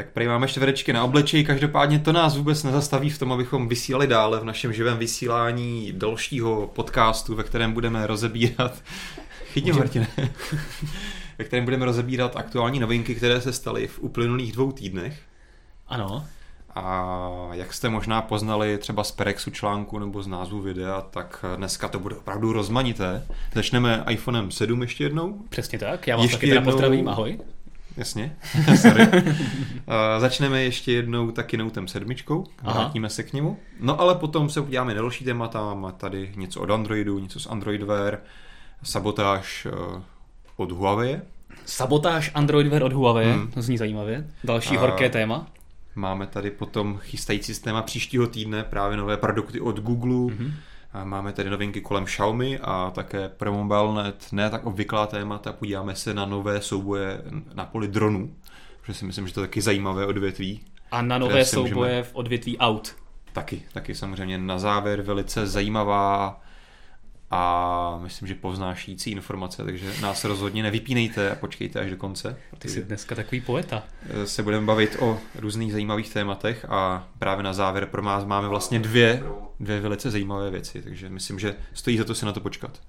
Tak prý máme čtverečky na obličeji, každopádně to nás vůbec nezastaví v tom, abychom vysílali dále v našem živém vysílání dalšího podcastu, ve kterém budeme rozebírat... Chytím, Martine. ve kterém budeme rozebírat aktuální novinky, které se staly v uplynulých dvou týdnech. Ano. A jak jste možná poznali třeba z Perexu článku nebo z názvu videa, tak dneska to bude opravdu rozmanité. Začneme iPhonem 7 ještě jednou. Přesně tak, já vás ještě taky jednou... pozdravím, ahoj. Jasně, sorry. uh, začneme ještě jednou taky Notem 7, vrátíme se k němu. No ale potom se uděláme další témata, máme tady něco od Androidu, něco z Android Wear, sabotáž uh, od Huawei. Sabotáž Android Wear od Huawei, hmm. to zní zajímavě. Další uh, horké téma. Máme tady potom chystající se téma příštího týdne, právě nové produkty od Google. Mm-hmm. Máme tady novinky kolem Xiaomi a také pro MobileNet ne tak obvyklá témata. Podíváme se na nové souboje na poli dronů, protože si myslím, že to je taky zajímavé odvětví. A na nové souboje můžeme... v odvětví aut. Taky, taky samozřejmě na závěr velice zajímavá a myslím, že povznášící informace, takže nás rozhodně nevypínejte a počkejte až do konce. Ty jsi dneska takový poeta. Se budeme bavit o různých zajímavých tématech a právě na závěr pro nás máme vlastně dvě, dvě velice zajímavé věci, takže myslím, že stojí za to si na to počkat.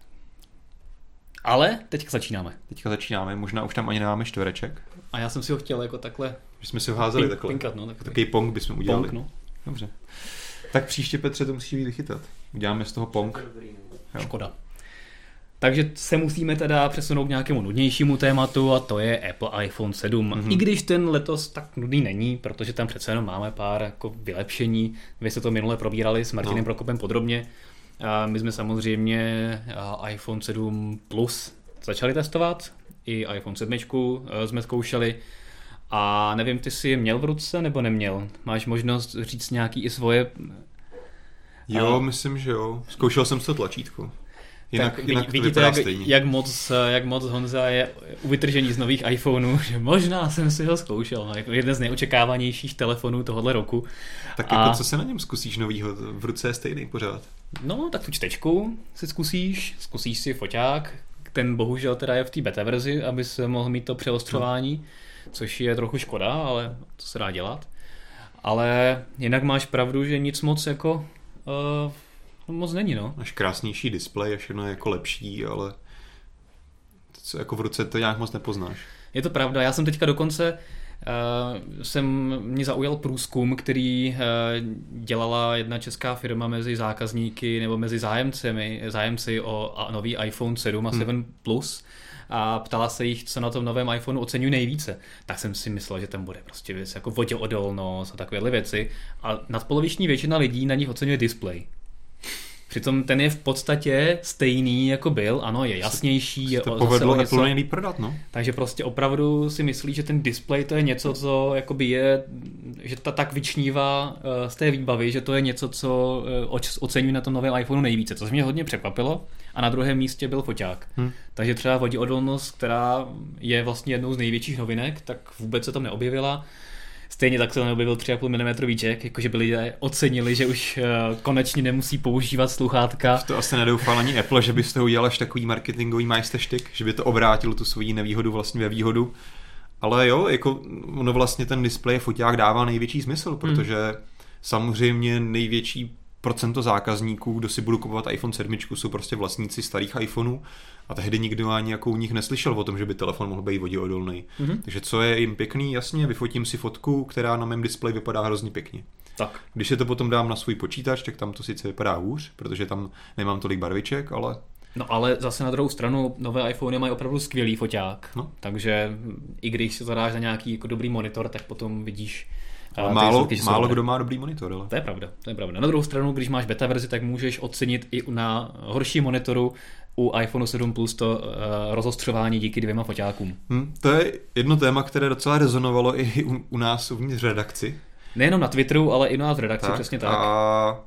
Ale teďka začínáme. Teďka začínáme, možná už tam ani nemáme čtvereček. A já jsem si ho chtěl jako takhle... Že jsme si ho házeli pink, takhle. Pinkat, no, takový. takový pong bychom udělali. Pong, no. Dobře. Tak příště Petře to musí vychytat. Uděláme z toho pong. Jo. Škoda. Takže se musíme teda přesunout k nějakému nudnějšímu tématu a to je Apple iPhone 7. Mm-hmm. I když ten letos tak nudný není, protože tam přece jenom máme pár jako vylepšení. Vy se to minule probírali s Martinem no. Prokopem podrobně. A my jsme samozřejmě iPhone 7 Plus začali testovat, i iPhone 7 e, jsme zkoušeli. A nevím, ty jsi je měl v ruce nebo neměl? Máš možnost říct nějaký i svoje Jo, myslím, že jo. Zkoušel jsem to tlačítko. Jinak, tak jinak vidíte, jak, jak, moc, jak moc Honza je u vytržení z nových iPhoneů, že možná jsem si ho zkoušel. No, jako jeden z neočekávanějších telefonů tohohle roku. Tak a... jako co se na něm zkusíš novýho? V ruce je stejný pořád. No, tak tu čtečku si zkusíš, zkusíš si foťák, ten bohužel teda je v té beta verzi, aby se mohl mít to přeostřování, no. což je trochu škoda, ale to se dá dělat. Ale jinak máš pravdu, že nic moc jako Uh, moc není, no. Máš krásnější displej a všechno je jako lepší, ale co jako v ruce to nějak moc nepoznáš. Je to pravda, já jsem teďka dokonce Uh, jsem mě zaujal průzkum, který uh, dělala jedna česká firma mezi zákazníky nebo mezi zájemcemi, zájemci o a nový iPhone 7 a 7 hmm. Plus a ptala se jich, co na tom novém iPhoneu oceňují nejvíce. Tak jsem si myslel, že tam bude prostě věc jako voděodolnost a takovéhle věci. A nadpoloviční většina lidí na nich oceňuje display. Přitom ten je v podstatě stejný, jako byl. Ano, je jasnější. Je to povedlo něco... Apple nejlíp prodat, no. Takže prostě opravdu si myslí, že ten display to je něco, co jakoby je, že ta tak vyčnívá eh, z té výbavy, že to je něco, co eh, oceňují na tom novém iPhoneu nejvíce. To mě hodně překvapilo. A na druhém místě byl foťák. Hmm. Takže třeba voděodolnost, která je vlastně jednou z největších novinek, tak vůbec se tam neobjevila. Stejně tak se neobjevil 3,5 mm jack, jakože by lidé ocenili, že už uh, konečně nemusí používat sluchátka. To asi nedoufal ani Apple, že by z toho udělal až takový marketingový majsterštyk, že by to obrátilo tu svoji nevýhodu vlastně ve výhodu. Ale jo, jako ono vlastně ten displej foťák dává největší smysl, hmm. protože hmm. samozřejmě největší procento zákazníků, kdo si budou kupovat iPhone 7, jsou prostě vlastníci starých iPhoneů a tehdy nikdo ani jako u nich neslyšel o tom, že by telefon mohl být voděodolný. Mm-hmm. Takže co je jim pěkný, jasně, vyfotím si fotku, která na mém displeji vypadá hrozně pěkně. Tak. Když se to potom dám na svůj počítač, tak tam to sice vypadá hůř, protože tam nemám tolik barviček, ale No ale zase na druhou stranu nové iPhony mají opravdu skvělý foťák, no. takže i když se zadáš na nějaký jako dobrý monitor, tak potom vidíš ale málo, málo kdo má dobrý monitor, ale. To je pravda, to je pravda. Na druhou stranu, když máš beta verzi, tak můžeš ocenit i na horší monitoru u iPhone 7 Plus to uh, rozostřování díky dvěma foťákům. Hmm, to je jedno téma, které docela rezonovalo i u, u nás uvnitř redakci. Nejenom na Twitteru, ale i u nás v redakci, tak, přesně tak. A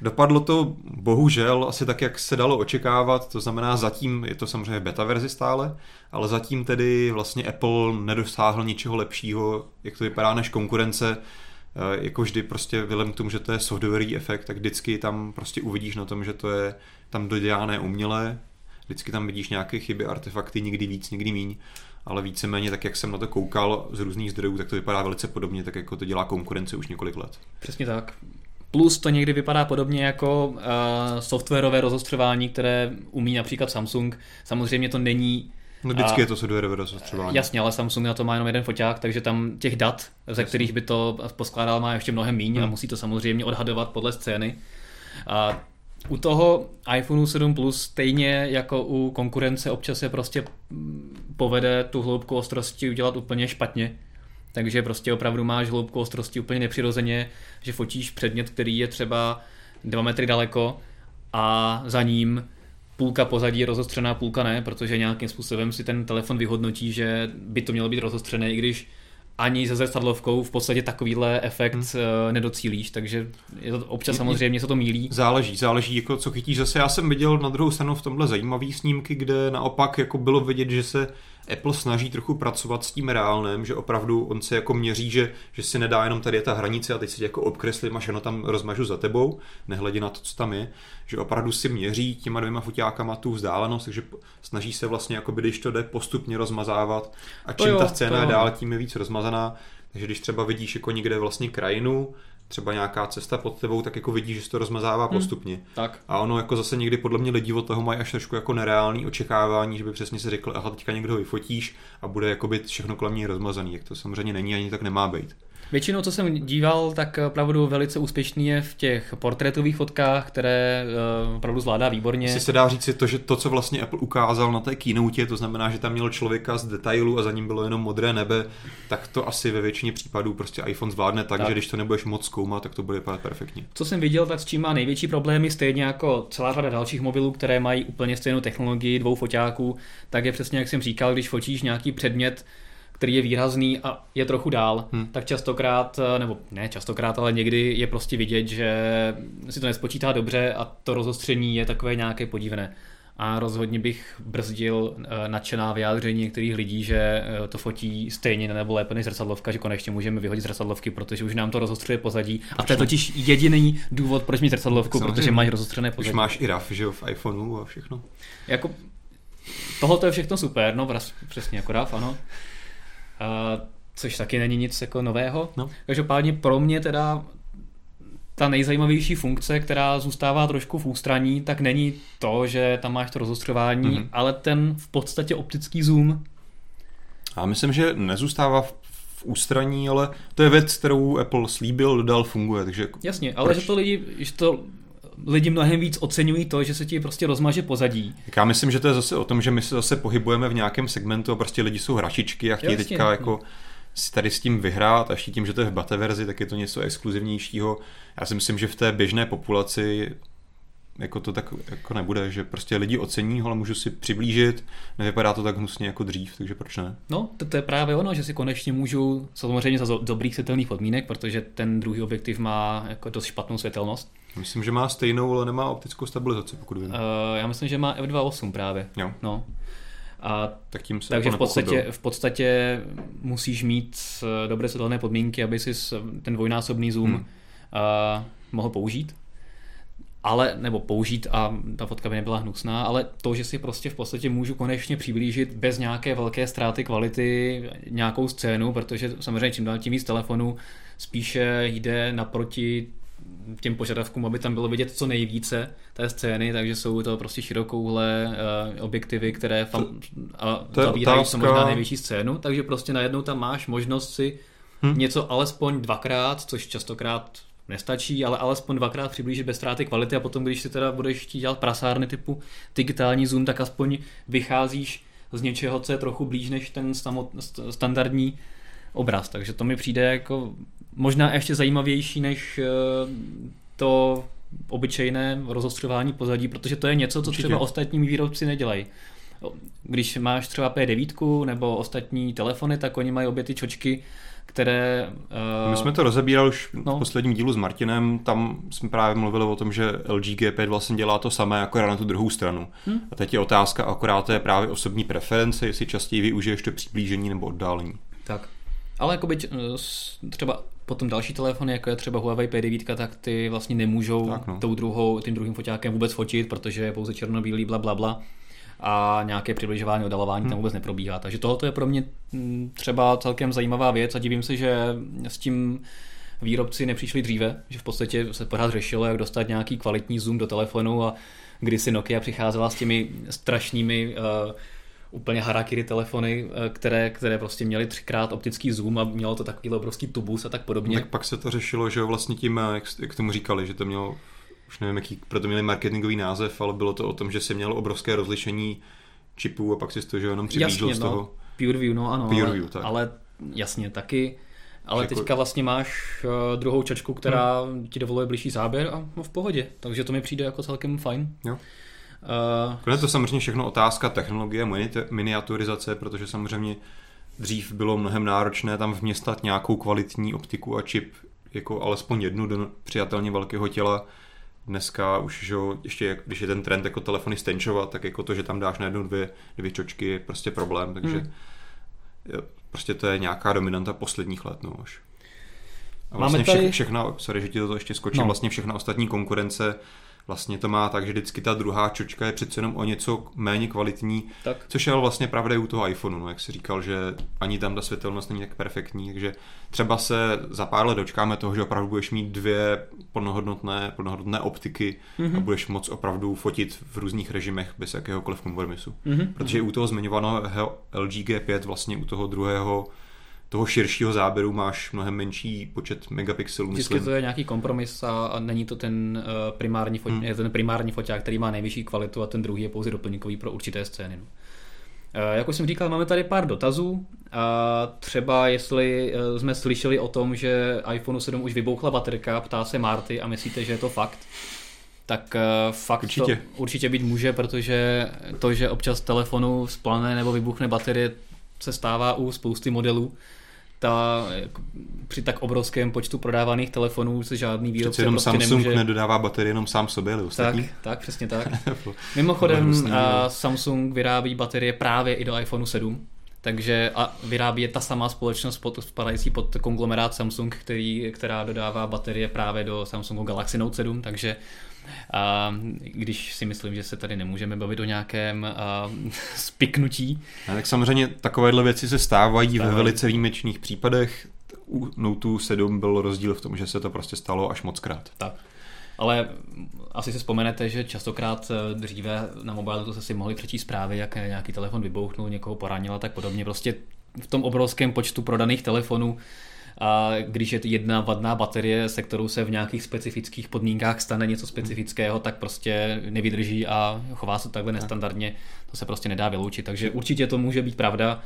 Dopadlo to bohužel asi tak, jak se dalo očekávat, to znamená zatím, je to samozřejmě beta verzi stále, ale zatím tedy vlastně Apple nedosáhl ničeho lepšího, jak to vypadá, než konkurence, eh, jako vždy prostě k tomu, že to je softwarový efekt, tak vždycky tam prostě uvidíš na tom, že to je tam dodělané uměle, vždycky tam vidíš nějaké chyby, artefakty, někdy víc, někdy míň. ale víceméně tak, jak jsem na to koukal z různých zdrojů, tak to vypadá velice podobně, tak jako to dělá konkurence už několik let. Přesně tak. Plus to někdy vypadá podobně jako uh, softwarové rozostřování, které umí například Samsung. Samozřejmě to není No vždycky a, je to softwarové rozostřování. Jasně, ale Samsung na to má jenom jeden foťák, takže tam těch dat, ze jasně. kterých by to poskládal, má ještě mnohem méně hmm. a musí to samozřejmě odhadovat podle scény. A u toho iPhone 7 Plus stejně jako u konkurence občas se prostě povede tu hloubku ostrosti udělat úplně špatně. Takže prostě opravdu máš hloubku ostrosti úplně nepřirozeně, že fotíš předmět, který je třeba 2 metry daleko a za ním půlka pozadí je rozostřená, půlka ne, protože nějakým způsobem si ten telefon vyhodnotí, že by to mělo být rozostřené, i když ani se zrcadlovkou v podstatě takovýhle efekt hmm. Eh, nedocílíš, takže je to občas samozřejmě se to mílí. Záleží, záleží, jako co chytíš. Zase já jsem viděl na druhou stranu v tomhle zajímavý snímky, kde naopak jako bylo vidět, že se Apple snaží trochu pracovat s tím reálným, že opravdu on se jako měří, že, že si nedá jenom tady je ta hranice a teď si jako obkreslím a všechno tam rozmažu za tebou, nehledě na to, co tam je, že opravdu si měří těma dvěma foťákama tu vzdálenost, takže snaží se vlastně, jako by, když to jde postupně rozmazávat a čím jo, ta scéna je dál, tím je víc rozmazaná. Takže když třeba vidíš jako někde vlastně krajinu, třeba nějaká cesta pod tebou, tak jako vidíš, že se to rozmazává hmm. postupně. Tak. A ono jako zase někdy podle mě lidi od toho mají až trošku jako nereálný očekávání, že by přesně si řekl, aha, teďka někdo vyfotíš a bude jako být všechno kolem něj rozmazaný, jak to samozřejmě není ani tak nemá být. Většinou, co jsem díval, tak opravdu velice úspěšný je v těch portrétových fotkách, které uh, opravdu zvládá výborně. Si se dá říct to, že to, co vlastně Apple ukázal na té keynote, to znamená, že tam měl člověka z detailu a za ním bylo jenom modré nebe, tak to asi ve většině případů prostě iPhone zvládne tak, tak. že když to nebudeš moc zkoumat, tak to bude vypadat perfektně. Co jsem viděl, tak s čím má největší problémy, stejně jako celá řada dalších mobilů, které mají úplně stejnou technologii dvou foťáků, tak je přesně jak jsem říkal, když fotíš nějaký předmět, který je výrazný a je trochu dál, hmm. tak častokrát, eh, nebo ne častokrát, ale někdy je prostě vidět, že si to nespočítá dobře a to rozostření je takové nějaké podivné. A rozhodně bych brzdil eh, nadšená vyjádření některých lidí, že eh, to fotí stejně nebo lépe než zrcadlovka, že konečně můžeme vyhodit zrcadlovky, protože už nám to rozostřuje pozadí. A to je totiž jediný důvod, proč mít zrcadlovku, protože máš rozostřené pozadí. Už máš i RAF, že jo, v iPhoneu a všechno. Jako, tohle je všechno super, no přesně jako RAF, ano. Uh, což taky není nic jako nového. No. Každopádně pro mě teda ta nejzajímavější funkce, která zůstává trošku v ústraní, tak není to, že tam máš to rozostřování, mm-hmm. ale ten v podstatě optický zoom. Já myslím, že nezůstává v, v ústraní, ale to je věc, kterou Apple slíbil, dodal, funguje. Takže Jasně, ale proč? že to lidi, že to lidi mnohem víc oceňují to, že se ti prostě rozmaže pozadí. Tak já myslím, že to je zase o tom, že my se zase pohybujeme v nějakém segmentu a prostě lidi jsou hračičky a chtějí Jasně. teďka jako si tady s tím vyhrát a ještě tím, že to je v beta verzi, tak je to něco exkluzivnějšího. Já si myslím, že v té běžné populaci jako to tak jako nebude, že prostě lidi ocení ale můžu si přiblížit, nevypadá to tak hnusně jako dřív, takže proč ne? No, to, to je právě ono, že si konečně můžu, samozřejmě za dobrých světelných podmínek, protože ten druhý objektiv má jako dost špatnou světelnost. Myslím, že má stejnou, ale nemá optickou stabilizaci, pokud vím. Uh, já myslím, že má f2.8 právě. Jo. No. A tak tím se takže v podstatě, v podstatě musíš mít eh, dobré světelné podmínky, aby si ten dvojnásobný zoom hmm. uh, mohl použít ale, nebo použít a ta fotka by nebyla hnusná, ale to, že si prostě v podstatě můžu konečně přiblížit bez nějaké velké ztráty kvality nějakou scénu, protože samozřejmě čím dál tím víc telefonů spíše jde naproti těm požadavkům, aby tam bylo vidět co nejvíce té scény, takže jsou to prostě širokouhle uh, objektivy, které fam, a to zavírají co možná největší scénu, takže prostě najednou tam máš možnost si hmm. něco alespoň dvakrát, což častokrát nestačí, ale alespoň dvakrát přiblížit bez ztráty kvality a potom, když si teda budeš chtít dělat prasárny typu digitální zoom, tak aspoň vycházíš z něčeho, co je trochu blíž než ten standardní obraz. Takže to mi přijde jako možná ještě zajímavější než eh, to obyčejné rozostřování pozadí, protože to je něco, co Určitě. třeba ostatní výrobci nedělají. Když máš třeba P9 nebo ostatní telefony, tak oni mají obě ty čočky které... Uh... My jsme to rozebírali už no. v posledním dílu s Martinem, tam jsme právě mluvili o tom, že LG G5 vlastně dělá to samé, akorát na tu druhou stranu. Hmm. A teď je otázka, akorát to je právě osobní preference, jestli častěji využiješ to přiblížení nebo oddálení. Tak. Ale jako byť eh, třeba potom další telefony, jako je třeba Huawei P9, tak ty vlastně nemůžou tak no. tou druhou, tím druhým foťákem vůbec fotit, protože je pouze černobílý, bla, bla, bla. a nějaké přibližování, oddalování hmm. tam vůbec neprobíhá. Takže tohle je pro mě mm, třeba celkem zajímavá věc a divím se, že s tím výrobci nepřišli dříve, že v podstatě se pořád řešilo, jak dostat nějaký kvalitní zoom do telefonu a když si Nokia přicházela s těmi strašnými uh, úplně harakiri telefony, eh, které, které prostě měly třikrát optický zoom a mělo to takový obrovský tubus a tak podobně. Tak pak se to řešilo, že vlastně tím, jak, jak tomu říkali, že to mělo, už nevím, jaký proto měli marketingový název, ale bylo to o tom, že se mělo obrovské rozlišení čipů a pak si to, že jenom přibídl z no. toho. PureView, no ano, Pure ale, view, tak. ale jasně taky. Ale Jako- teďka vlastně máš uh, druhou čočku, která ti dovoluje blížší záběr a no, v pohodě. Takže to mi přijde jako celkem fajn. Jo. Uh, Konec je to samozřejmě všechno otázka technologie, mini- miniaturizace, protože samozřejmě dřív bylo mnohem náročné tam vměstat nějakou kvalitní optiku a čip, jako alespoň jednu do přijatelně velkého těla. Dneska už, že jo, ještě jak, když je ten trend jako telefony stenčovat, tak jako to, že tam dáš na jednu dvě, dvě čočky je prostě problém, takže Hmm. prostě to je nějaká dominanta posledních let, no už. A Máme vlastně tady- vše, všechna, sorry, že ti to ještě skočím, No. no. vlastně všechna ostatní konkurence vlastně to má tak, že vždycky ta druhá čočka je přece jenom o něco méně kvalitní, tak. což je ale vlastně pravda i u toho iPhoneu, no, jak si říkal, že ani tam ta světelnost není tak perfektní, takže třeba se za pár let dočkáme toho, že opravdu budeš mít dvě plnohodnotné, plnohodnotné optiky mm-hmm. a Mhm. budeš moc opravdu fotit v různých režimech bez jakéhokoliv kompromisu. Mhm. Protože u toho zmiňovaného LG G5 vlastně u toho druhého toho širšího záběru máš mnohem menší počet megapixelů, Vždycky myslím. to je nějaký kompromis a, a není to ten, uh, primární fot, Hmm. ten primární foťák, který má nejvyšší kvalitu a ten druhý je pouze doplňkový pro určité scény. No. Uh, jak už jsem říkal, máme tady pár dotazů. A třeba jestli uh, jsme slyšeli o tom, že iPhone 7 už vybouchla baterka, ptá se Marty a myslíte, že je to fakt? Tak fakt Určitě. to určitě být může, protože to, že občas telefonu splane nebo vybuchne baterie, se stává u spousty modelů. Ta, jako, při tak obrovském počtu prodávaných telefonů se žádný výrobce Přece jenom prostě Samsung nemůže... nedodává baterie jenom sám sobě, ale tak, ostatní. tak, přesně tak. Mimochodem, a. Samsung vyrábí baterie právě i do iPhone 7, takže a vyrábí je ta samá společnost pod, spadající pod konglomerát Samsung, který, která dodává baterie právě do Samsungu Galaxy Note 7, takže a když si myslím, že se tady nemůžeme bavit o nějakém a, spiknutí, A tak samozřejmě takovéhle věci se stávají ve velice výjimečných případech. U Note 7 byl rozdíl v tom, že se to prostě stalo až moc krát. Tak. Ale asi si vzpomenete, že častokrát eh, dříve na mobilu to se si mohli přečíst zprávy, jak nějaký telefon vybouchnul, někoho poranil a tak podobně. Prostě v tom obrovském počtu prodaných telefonů a když je jedna vadná baterie, se kterou se v nějakých specifických podmínkách stane něco specifického, tak prostě nevydrží a chová se takhle nestandardně. To se prostě nedá vyloučit. Takže určitě to může být pravda.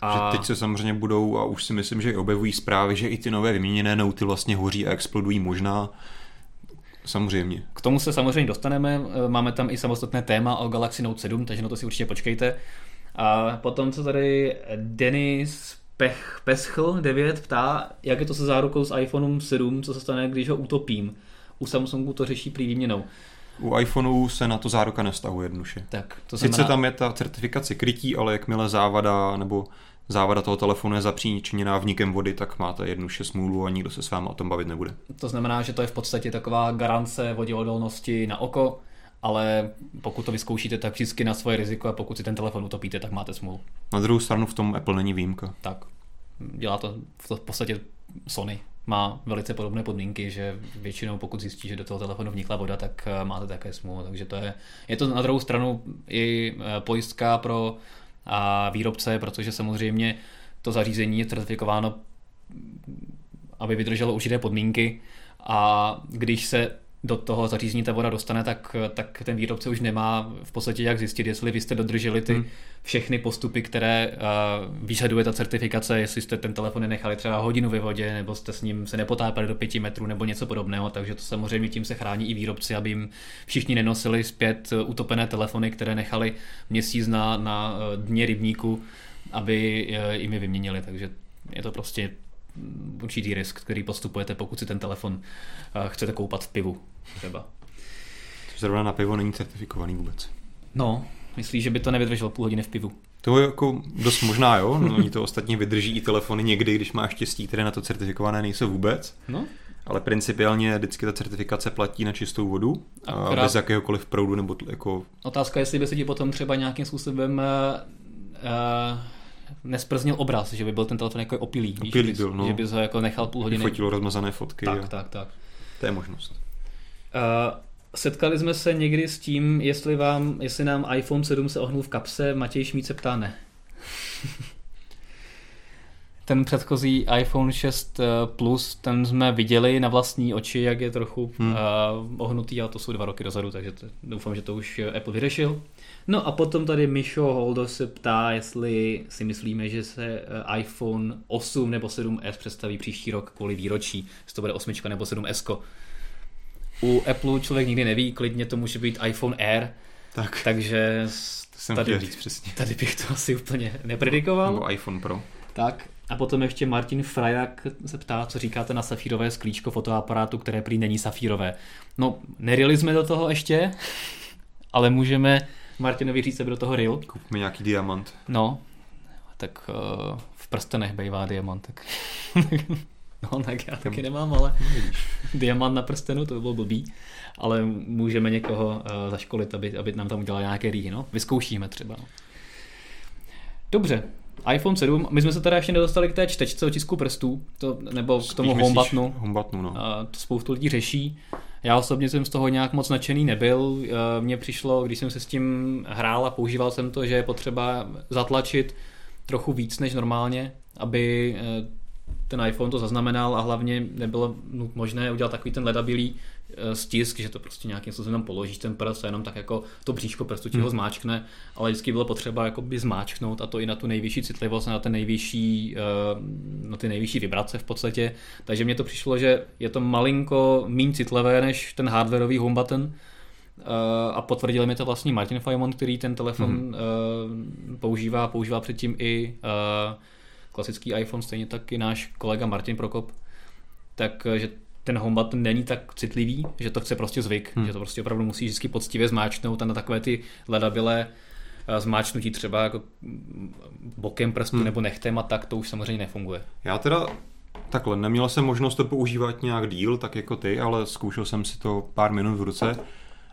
A... Že teď se samozřejmě budou, a už si myslím, že i objevují zprávy, že i ty nové vyměněné Noty vlastně hoří a explodují možná. Samozřejmě. K tomu se samozřejmě dostaneme, eh, máme tam i samostatné téma o Galaxy Note 7, takže na to si určitě počkejte. A potom se tady Denis Pech, Peschl 9 ptá, jak je to se zárukou s iPhone 7, co se stane, když ho utopím. U Samsungu to řeší prý výměnou. U iPhoneu se na to záruka nevztahuje jednoduše. Tak, to Sice znamená, tam je ta certifikace krytí, ale jakmile závada nebo závada toho telefonu je zapříčiněná vnikem vody, tak máte jednoduše smůlu a nikdo se s vámi o tom bavit nebude. to znamená, že to je v podstatě taková garance voděodolnosti na oko, ale pokud to vyzkoušíte, tak vždycky na svoje riziko a pokud si ten telefon utopíte, tak máte smůlu. Na druhou stranu v tom Apple není výjimka. tak dělá to v podstatě Sony. Má velice podobné podmínky, že většinou pokud zjistí, že do toho telefonu vnikla voda, tak eh, máte také smůlu. Takže to je, je to na druhou stranu i eh, pojistka pro a výrobce, protože samozřejmě to zařízení je certifikováno, aby vydrželo určité podmínky. A když se do toho zařízení ta voda dostane, tak, tak ten výrobce už nemá v podstatě jak zjistit, jestli vy jste dodrželi ty Hmm. všechny postupy, které uh, vyžaduje ta certifikace, jestli jste ten telefon nechali třeba hodinu ve vodě, nebo jste s ním se nepotápali do pěti metrů, nebo něco podobného, takže to samozřejmě tím se chrání i výrobci, aby jim všichni nenosili zpět utopené telefony, které nechali měsíc na, na eh, dně rybníku, aby eh, jim je vyměnili, takže je to prostě určitý risk, který postupujete, pokud si ten telefon chcete koupat v pivu třeba. Což zrovna na pivo není certifikovaný vůbec. No, myslíš, že by to nevydrželo půl hodiny v pivu? To je jako dost možná, jo. No, oni to ostatně vydrží i telefony někdy, když máš štěstí, které na to certifikované nejsou vůbec. No, ale principiálně vždycky ta certifikace platí na čistou vodu, Akorát... bez jakéhokoliv proudu nebo t- jako... Otázka, jestli by se ti potom třeba nějakým způsobem uh, uh, nesprznil obraz, že by byl ten telefon jako opilý, opilý víš, byl, no. že bys ho jako nechal půl hodiny. Fotilo rozmazané fotky. Tak, a... tak, tak. To je možnost. Uh, setkali jsme se někdy s tím, jestli vám, jestli nám iPhone 7 se ohnul v kapse, Matěj Šmíd se ptá ne. ten předchozí iPhone 6 eh, Plus, ten jsme viděli na vlastní oči, jak je trochu hmm. uh, ohnutý, a to jsou dva roky dozadu, takže to, doufám, že to už Apple vyřešil. No a potom tady Mišo Holdo se ptá, jestli si myslíme, že se iPhone 8 nebo 7s představí příští rok kvůli výročí, jestli to bude 8 nebo 7s. U Apple člověk nikdy neví, klidně to může být iPhone Air, tak. takže to jsem tady, říct přesně. tady bych to asi úplně nepredikoval. Nebo iPhone Pro. Tak, a potom ještě Martin Frajak se ptá, co říkáte na safírové sklíčko fotoaparátu, které prý není safírové. No, nerili jsme do toho ještě, ale můžeme Martinovi říct, aby do toho ril. Kupme nějaký diamant. No, tak uh, v prstenech bývá diamant. Tak. no, tak já taky nemám, ale diamant na prstenu, to by bylo blbý. Ale můžeme někoho uh, zaškolit, aby, aby nám tam udělal nějaké rýhy. No. Vyzkoušíme třeba. No. Dobře, iPhone 7, my jsme se teda ještě nedostali k té čtečce otisku prstů, to, nebo k tomu. Home buttonu no. to spoustu lidí řeší. Já osobně jsem z toho nějak moc nadšený nebyl. Mně přišlo, když jsem se s tím hrál a používal jsem to, že je potřeba zatlačit trochu víc než normálně, aby eh, ten iPhone to zaznamenal a hlavně nebylo možné udělat takový ten ledabilý Eh, stisk, že to prostě nějakým způsobem položíš ten prst a jenom tak jako to bříško prstu ti ho zmáčkne, ale vždycky bylo potřeba jako by zmáčknout a to i na tu nejvyšší citlivost, na ten nejvyšší, eh, na ty nejvyšší vibrace v podstatě. Takže mně to přišlo, že je to malinko méně citlivé než ten hardwareový home button, eh, a potvrdil mi to vlastně Martin Fajmon, který ten telefon hmm. používá, používá předtím i klasický iPhone, stejně tak i náš kolega Martin Prokop, takže ten home button není tak citlivý, že to chce prostě zvyk, hmm. že to prostě opravdu musí vždycky poctivě zmáčknout a na takové ty ledabilé eh, zmáčknutí třeba jako bokem prstu hmm. nebo nechtem a tak to už samozřejmě nefunguje. Já teda takhle, neměl jsem možnost to používat nějak díl, tak jako ty, ale zkoušel jsem si to pár minut v ruce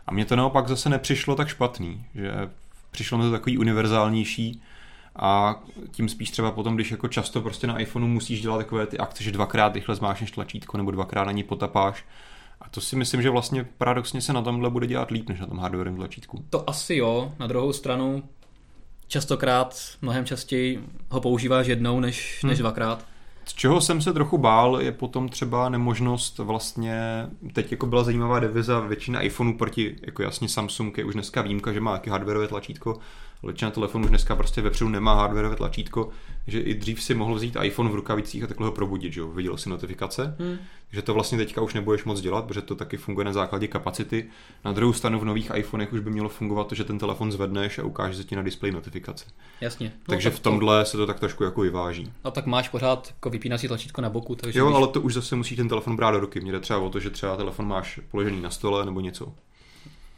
a mně to naopak zase nepřišlo tak špatný, že přišlo mi to takový univerzálnější, a tím spíš třeba potom, když jako často prostě na iPhoneu musíš dělat takové ty akce, že dvakrát rychle zmášneš tlačítko nebo dvakrát na ní potapáš. A to si myslím, že vlastně paradoxně se na tomhle bude dělat líp než na tom hardwareovém tlačítku. To asi jo. Na druhou stranu častokrát, mnohem častěji ho používáš jednou než, hmm. než dvakrát. Z čeho jsem se trochu bál, je potom třeba nemožnost vlastně, teď jako byla zajímavá deviza, většina iPhoneů proti, jako jasně Samsung je už dneska výjimka, že má taky hardwareové tlačítko, většina telefonů už dneska prostě vepředu nemá hardwareové tlačítko, že i dřív si mohl vzít iPhone v rukavicích a takhle ho probudit, že jo, viděl si notifikace, hmm. že to vlastně teďka už nebudeš moc dělat, protože to taky funguje na základě kapacity. Na druhou stranu v nových iPhonech už by mělo fungovat to, že ten telefon zvedneš a ukáže se ti na displeji notifikace. Jasně. No, takže tak v tomhle to... se to tak trošku jako vyváží. A tak máš pořád jako vypínací tlačítko na boku, takže Jo, víš... ale to už zase musí ten telefon brát do ruky. Mně jde třeba o to, že třeba telefon máš položený na stole nebo něco.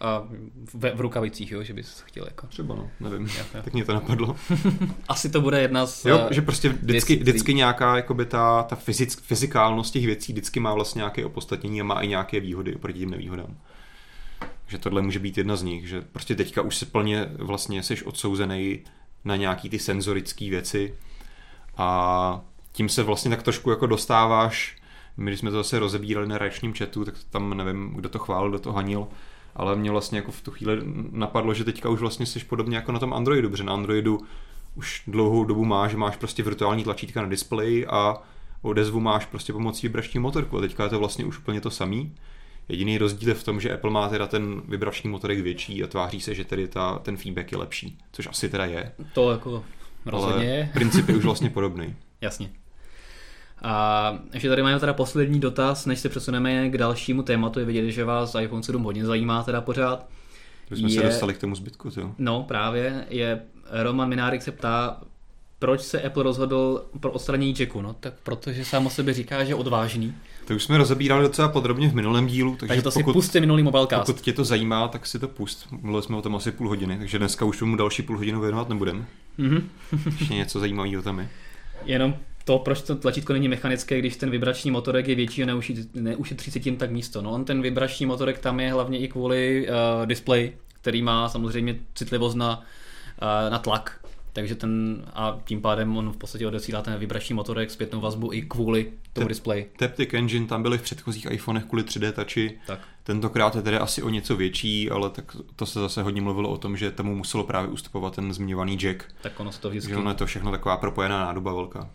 A v, v rukavicích, jo, že bys chtěl jako. Třeba no, nevím, jo, jo. tak mě to napadlo. Asi to bude jedna z Jo, že prostě vždycky, věcí. vždycky nějaká jakoby ta, ta fyzick, fyzikálnost těch věcí vždycky má vlastně nějaké opodstatnění a má i nějaké výhody oproti těm nevýhodám. Že tohle může být jedna z nich, že prostě teďka už se plně vlastně jsi odsouzený na nějaký ty senzorické věci a tím se vlastně tak trošku jako dostáváš, my když jsme to zase rozebírali na reakčním chatu, tak tam nevím, kdo to chválil, kdo to hanil, ale mě vlastně jako v tu chvíli napadlo, že teďka už vlastně jsi podobně jako na tom Androidu, protože na Androidu už dlouhou dobu máš, že máš prostě virtuální tlačítka na displeji a odezvu máš prostě pomocí vibrační motorku a teďka je to vlastně už úplně to samý. Jediný rozdíl je v tom, že Apple má teda ten vibrační motorek větší a tváří se, že tedy ta, ten feedback je lepší, což asi teda je. To jako rozhodně je. princip je už vlastně podobný. Jasně. A ještě tady máme teda poslední dotaz, než se přesuneme k dalšímu tématu. Je vidět, že vás iPhone 7 hodně zajímá teda pořád. To jsme je, se dostali k tomu zbytku, jo. No, právě. Je Roman Minárik se ptá, proč se Apple rozhodl pro odstranění jacku? No, tak protože sám o sobě říká, že je odvážný. To už jsme rozebírali docela podrobně v minulém dílu, takže, takže to pokud, si puste minulý mobilecast. Pokud tě to zajímá, tak si to pust. Mluvili jsme o tom asi půl hodiny, takže dneska už tomu další půl hodinu věnovat nebudeme. Mm-hmm. Ještě něco zajímavého tam je. Jenom to, proč to tlačítko není mechanické, když ten vibrační motorek je větší a neušetří se tím tak místo. No on ten vibrační motorek tam je hlavně i kvůli uh, display, který má samozřejmě citlivost na, uh, na tlak. Takže ten, a tím pádem on v podstatě odesílá ten vibrační motorek zpětnou vazbu i kvůli tomu displeji. Taptic Engine tam byly v předchozích iPhonech kvůli 3D touchi. Tak. Tentokrát je tedy asi o něco větší, ale tak to se zase hodně mluvilo o tom, že tomu muselo právě ustupovat ten zmiňovaný jack. Tak ono se to vždycky... Že ono je to všechno taková propojená nádoba velká.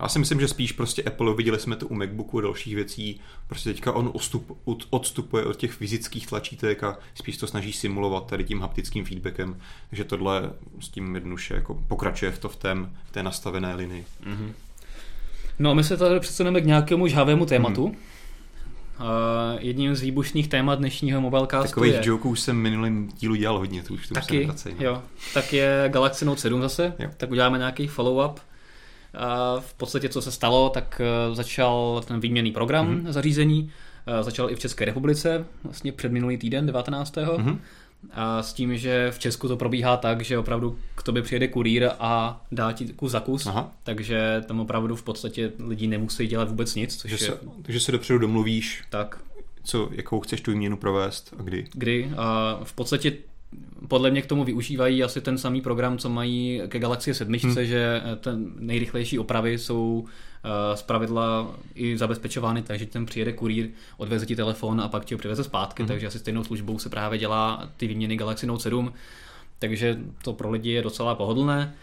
Já si myslím, že spíš prostě Apple, viděli jsme to u MacBooku a dalších věcí, prostě teďka on odstup, od, odstupuje od těch fyzických tlačítek a spíš to snaží simulovat tady tím haptickým feedbackem, takže tohle s tím jednoduše jako pokračuje v to v, tém, v té nastavené linii. Mm-hmm. No a my se tady přesuneme k nějakému žhavému tématu. Mm. Uh, jedním z výbušných témat dnešního mobilecastu Takových je... joků už jsem minulým dílu dělal hodně, to už to Taky, no. jo. Tak je Galaxy Note 7 zase, jo. tak uděláme nějaký follow-up. Uh, v podstatě, co se stalo, tak uh, začal ten výměný program mm-hmm. zařízení, uh, začal i v České republice, vlastně před minulý týden, 19. Mm-hmm. A s tím, že v Česku to probíhá tak, že opravdu k tobě přijede kurýr a dá ti kus za kus, Aha. takže tam opravdu v podstatě lidi nemusí dělat vůbec nic. Což takže, je... se, takže se dopředu domluvíš, tak. co, jakou chceš tu výměnu provést a kdy. Kdy. A v podstatě podle mě k tomu využívají asi ten samý program, co mají ke Galaxy 7, hmm. že ten nejrychlejší opravy jsou uh, zpravidla i zabezpečovány, takže ten přijede kurýr, odveze ti telefon a pak ti ho přiveze zpátky, hmm. takže asi stejnou službou se právě dělá ty výměny Galaxy Note 7, takže to pro lidi je docela pohodlné.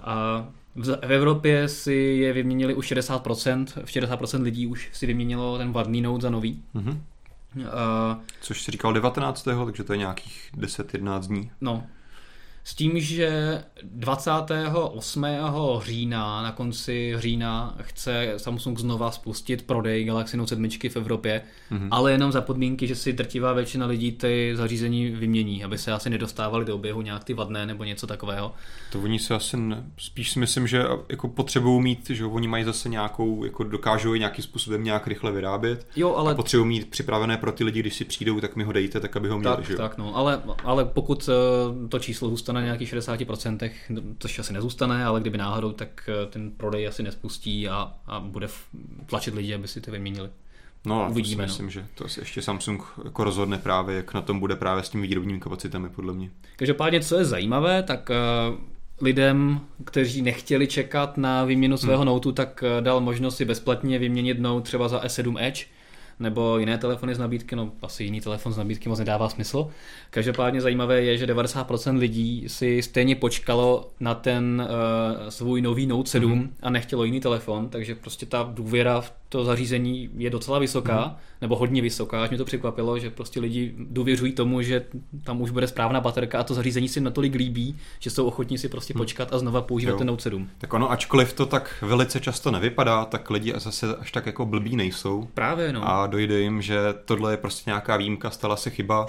A v Evropě si je vyměnili už 60%, 60% lidí už si vyměnilo ten vadný Note za nový. Hmm. Uh, Což si říkal 19. takže to je nějakých 10-11 dní. No, s tím, že 28. října, na konci října, chce Samsung znova spustit prodej Galaxy Note 7 v Evropě, mm-hmm. ale jenom za podmínky, že si drtivá většina lidí ty zařízení vymění, aby se asi nedostávali do oběhu nějak ty vadné nebo něco takového. To oni se asi ne, spíš si myslím, že jako potřebují mít, že oni mají zase nějakou, jako dokážou je nějakým způsobem nějak rychle vyrábět. Jo, ale... Potřebují mít připravené pro ty lidi, když si přijdou, tak mi ho dejte, tak aby ho měli. Tak, že? tak no, ale, ale pokud eh, to číslo zůstane na nějakých 60%, což asi nezůstane, ale kdyby náhodou, tak eh, ten prodej asi nespustí a, a bude tlačit lidi, aby si to vyměnili. No, Uvidíme, to si no. myslím, no. že to si ještě Samsung jako rozhodne právě, jak na tom bude právě s těmi výrobními kapacitami, podle mě. Každopádně, co je zajímavé, tak uh, lidem, kteří nechtěli čekat na výměnu svého hmm. Note, tak uh, dal možnost si bezplatně vyměnit Note třeba za S7 Edge, nebo jiné telefony z nabídky, no asi jiný telefon z nabídky moc nedává smysl. Každopádně zajímavé je, že 90% lidí si stejně počkalo na ten uh, svůj nový Note 7 mm-hmm. a nechtělo jiný telefon, takže prostě ta důvěra v to zařízení je docela vysoká, mm-hmm. nebo hodně vysoká, až mě to překvapilo, že prostě lidi důvěřují tomu, že tam už bude správná baterka a to zařízení si natolik líbí, že jsou ochotní si prostě mm. počkat a znova používat jo. ten Note 7. Tak ono, ačkoliv to tak velice často nevypadá, tak lidi zase až tak jako blbí nejsou. Právě, no. A dojde jim, že tohle je prostě nějaká výjimka, stala se chyba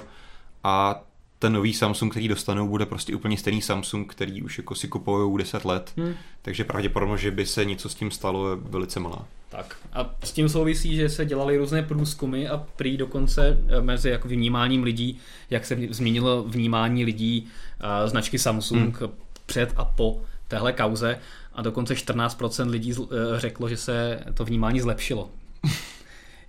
a ten nový Samsung, který dostanou, bude prostě úplně stejný Samsung, který už jako si kupují 10 let, hmm. takže pravděpodobnost, že by se něco s tím stalo, je velice malá. Tak a s tím souvisí, že se dělaly různé průzkumy a prý dokonce eh, mezi jako vnímáním lidí, jak se změnilo vnímání lidí uh, značky Samsung hmm. před a po téhle kauze a dokonce 14% lidí uh, řeklo, že se to vnímání zlepšilo.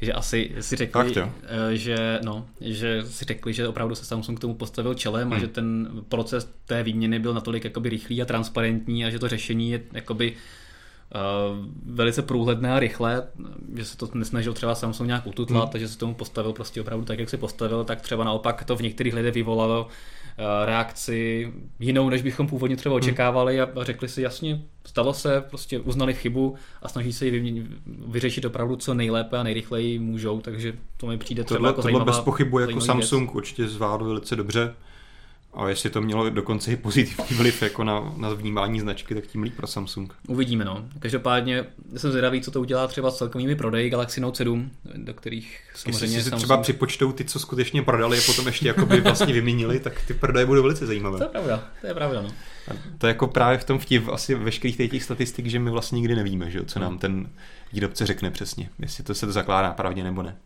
že asi si řekli, Fakt, že, no, že si řekli, že opravdu se Samsung k tomu postavil čelem hmm. a že ten proces té výměny byl natolik jakoby rychlý a transparentní a že to řešení je jakoby Uh, velice průhledné a rychlé, že se to nesnažil třeba Samsung nějak ututlat, hmm. takže se tomu postavil prostě opravdu tak, jak se postavil, tak třeba naopak to v některých lidech vyvolalo uh, reakci jinou, než bychom původně třeba hmm. očekávali a řekli si jasně, stalo se, prostě uznali chybu a snaží se ji vyřešit opravdu co nejlépe a nejrychleji můžou, takže to mi přijde třeba tohle, jako tohle zajímavá, bez pochybu jako Samsung věc. určitě zvládl velice dobře. A jestli to mělo dokonce i pozitivní vliv jako na, na vnímání značky, tak tím líp pro Samsung. Uvidíme, no. Každopádně jsem zvědavý, co to udělá třeba s celkovými prodeji Galaxy Note 7, do kterých samozřejmě Jestli si Samsung... třeba připočtou ty, co skutečně prodali a potom ještě jako by vlastně vyměnili, tak ty prodeje budou velice zajímavé. To je pravda, to je pravda, no. A to je jako právě v tom vtip asi veškerých těch statistik, že my vlastně nikdy nevíme, že, co nám ten výrobce řekne přesně, jestli to se to zakládá pravdě nebo ne.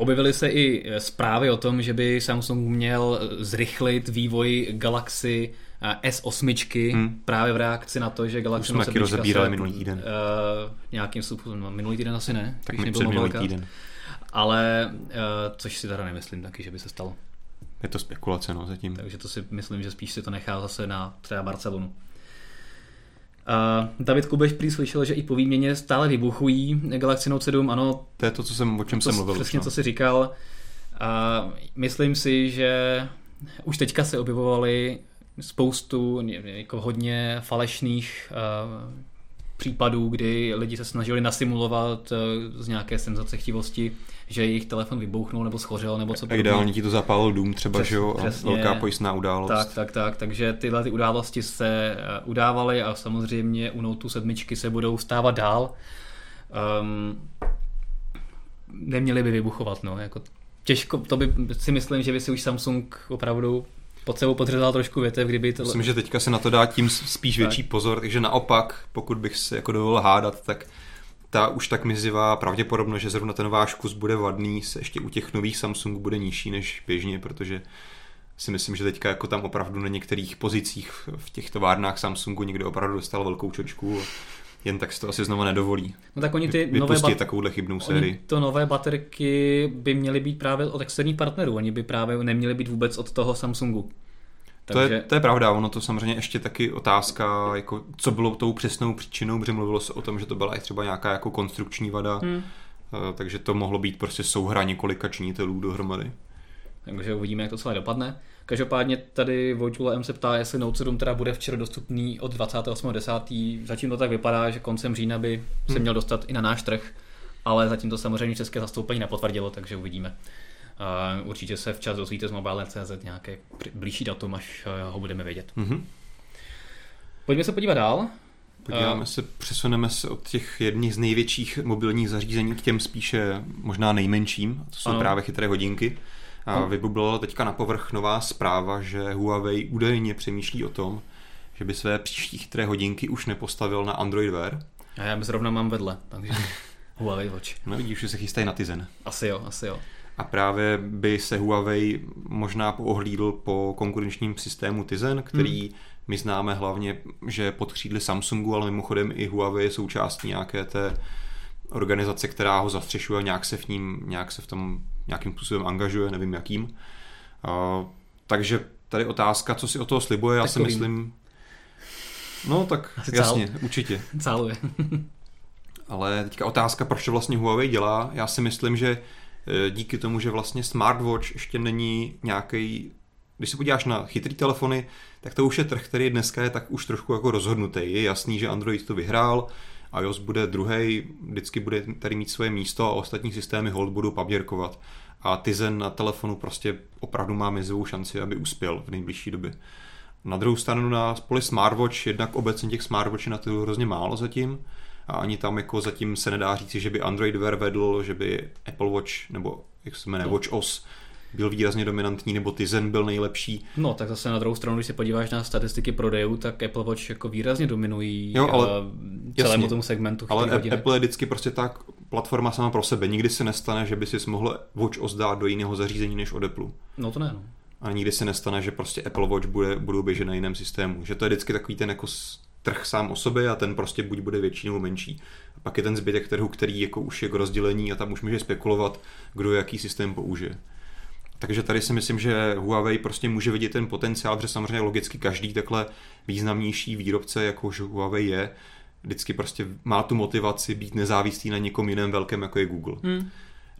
Objevily se i zprávy o tom, že by Samsung měl zrychlit vývoj Galaxy eh, S8 hmm. právě v reakci na to, že Galaxy Note 7 rozebírali minulý týden. Uh, nějakým způsobem, no, minulý týden asi ne. Tak mi minulý týden. Ale, uh, což si teda nemyslím taky, že by se stalo. Je to spekulace, no, zatím. Takže to si myslím, že spíš si to nechá zase na třeba Barcelonu. Uh, David Kubeš prý slyšel, že i po výměně stále vybuchují Galaxy Note 7, ano. To je to, co jsem, o čem to, jsem mluvil. Přesně, no. co jsi říkal. Uh, myslím si, že už teďka se objevovaly spoustu jako hodně falešných uh, případů, kdy lidi se snažili nasimulovat uh, z nějaké senzace chtivosti, že jejich telefon vybouchnul nebo schořel nebo co A ideálně ti to zapálil dům třeba, Přes, že jo, a velká pojistná událost. Tak, tak, tak, takže tyhle ty události se uh, udávaly a samozřejmě u Note 7 se budou stávat dál. Um, neměli by vybuchovat, no, jako těžko, to by si myslím, že by si už Samsung opravdu pod sebou podřezal trošku větev, kdyby to... Myslím, že teďka se na to dá tím spíš tak. větší pozor, takže naopak, pokud bych se jako dovolil hádat, tak ta už tak mizivá pravděpodobnost, že zrovna ten váš kus bude vadný, se ještě u těch nových Samsung bude nižší než běžně, protože si myslím, že teďka jako tam opravdu na některých pozicích v těch továrnách Samsungu někdo opravdu dostal velkou čočku jen tak si to asi znovu nedovolí. No tak oni ty nové bat- takovouhle chybnou sérii. to nové baterky by měly být právě od externích partnerů, oni by právě neměly být vůbec od toho Samsungu. Takže... To, je, to je pravda, ono to samozřejmě ještě taky otázka, jako, co bylo tou přesnou příčinou, protože mluvilo se o tom, že to byla i třeba nějaká jako konstrukční vada, hmm. takže to mohlo být prostě souhra několika činitelů dohromady. Takže uvidíme, jak to celé dopadne. Každopádně tady Vojtula M se ptá, jestli Note 7 teda bude včera dostupný od 28.10. Zatím to tak vypadá, že koncem října by se hmm. měl dostat i na náš trh, ale zatím to samozřejmě české zastoupení nepotvrdilo, takže uvidíme. Uh, určitě se včas dozvíte z mobile.cz nějaké blížší datum, až uh, ho budeme vědět. Mm-hmm. Pojďme se podívat dál. Podíváme uh, se, přesuneme se od těch jedných z největších mobilních zařízení k těm spíše možná nejmenším, to jsou ano. právě chytré hodinky. A vybublala teďka na povrch nová zpráva, že Huawei údajně přemýšlí o tom, že by své příští chytré hodinky už nepostavil na Android Wear. A já zrovna mám vedle, takže Huawei Watch. No vidíš, že se chystají na Tizen. Asi jo, asi jo. A právě by se Huawei možná poohlídl po konkurenčním systému Tizen, který hmm. my známe hlavně, že pod křídly Samsungu, ale mimochodem i Huawei je součástí nějaké té organizace, která ho zastřešuje, nějak se v ním, nějak se v tom nějakým způsobem angažuje, nevím jakým. Uh, takže tady otázka, co si o toho slibuje, já si myslím... No tak Asi jasně, cál. určitě. Cáluje. Ale teďka otázka, proč to vlastně Huawei dělá. Já si myslím, že e, díky tomu, že vlastně smartwatch ještě není nějaký když se podíváš na chytrý telefony, tak to už je trh, který dneska je tak už trošku jako rozhodnutý. Je jasný, že Android to vyhrál, iOS bude druhý, vždycky bude tady mít svoje místo a ostatní systémy hold budou paběrkovat. A Tizen na telefonu prostě opravdu má mizivou šanci, aby uspěl v nejbližší době. Na druhou stranu na poli smartwatch, jednak obecně těch smartwatchů na to hrozně málo zatím, a ani tam jako zatím se nedá říci, že by Android Wear vedl, že by Apple Watch nebo jak se jmenuje, no. Watch OS byl výrazně dominantní, nebo Tizen byl nejlepší. No, tak zase na druhou stranu, když se podíváš na statistiky prodejů, tak Apple Watch jako výrazně dominují jo, ale, celému jasně, tomu segmentu. Ale hodiny. Apple je vždycky prostě tak platforma sama pro sebe. Nikdy se nestane, že by si mohl Watch OS dát do jiného zařízení než od Apple. No to ne, no. A nikdy se nestane, že prostě Apple Watch bude, budou běžet na jiném systému. Že to je vždycky takový ten jako trh sám o sobě a ten prostě buď bude větší nebo menší. A pak je ten zbytek trhu, který jako už je k rozdělení a tam už může spekulovat, kdo jaký systém použije. Takže tady si myslím, že Huawei prostě může vidět ten potenciál, protože samozřejmě logicky každý takhle významnější výrobce, jako Huawei je, vždycky prostě má tu motivaci být nezávislý na někom jiném velkém, jako je Google. Hmm.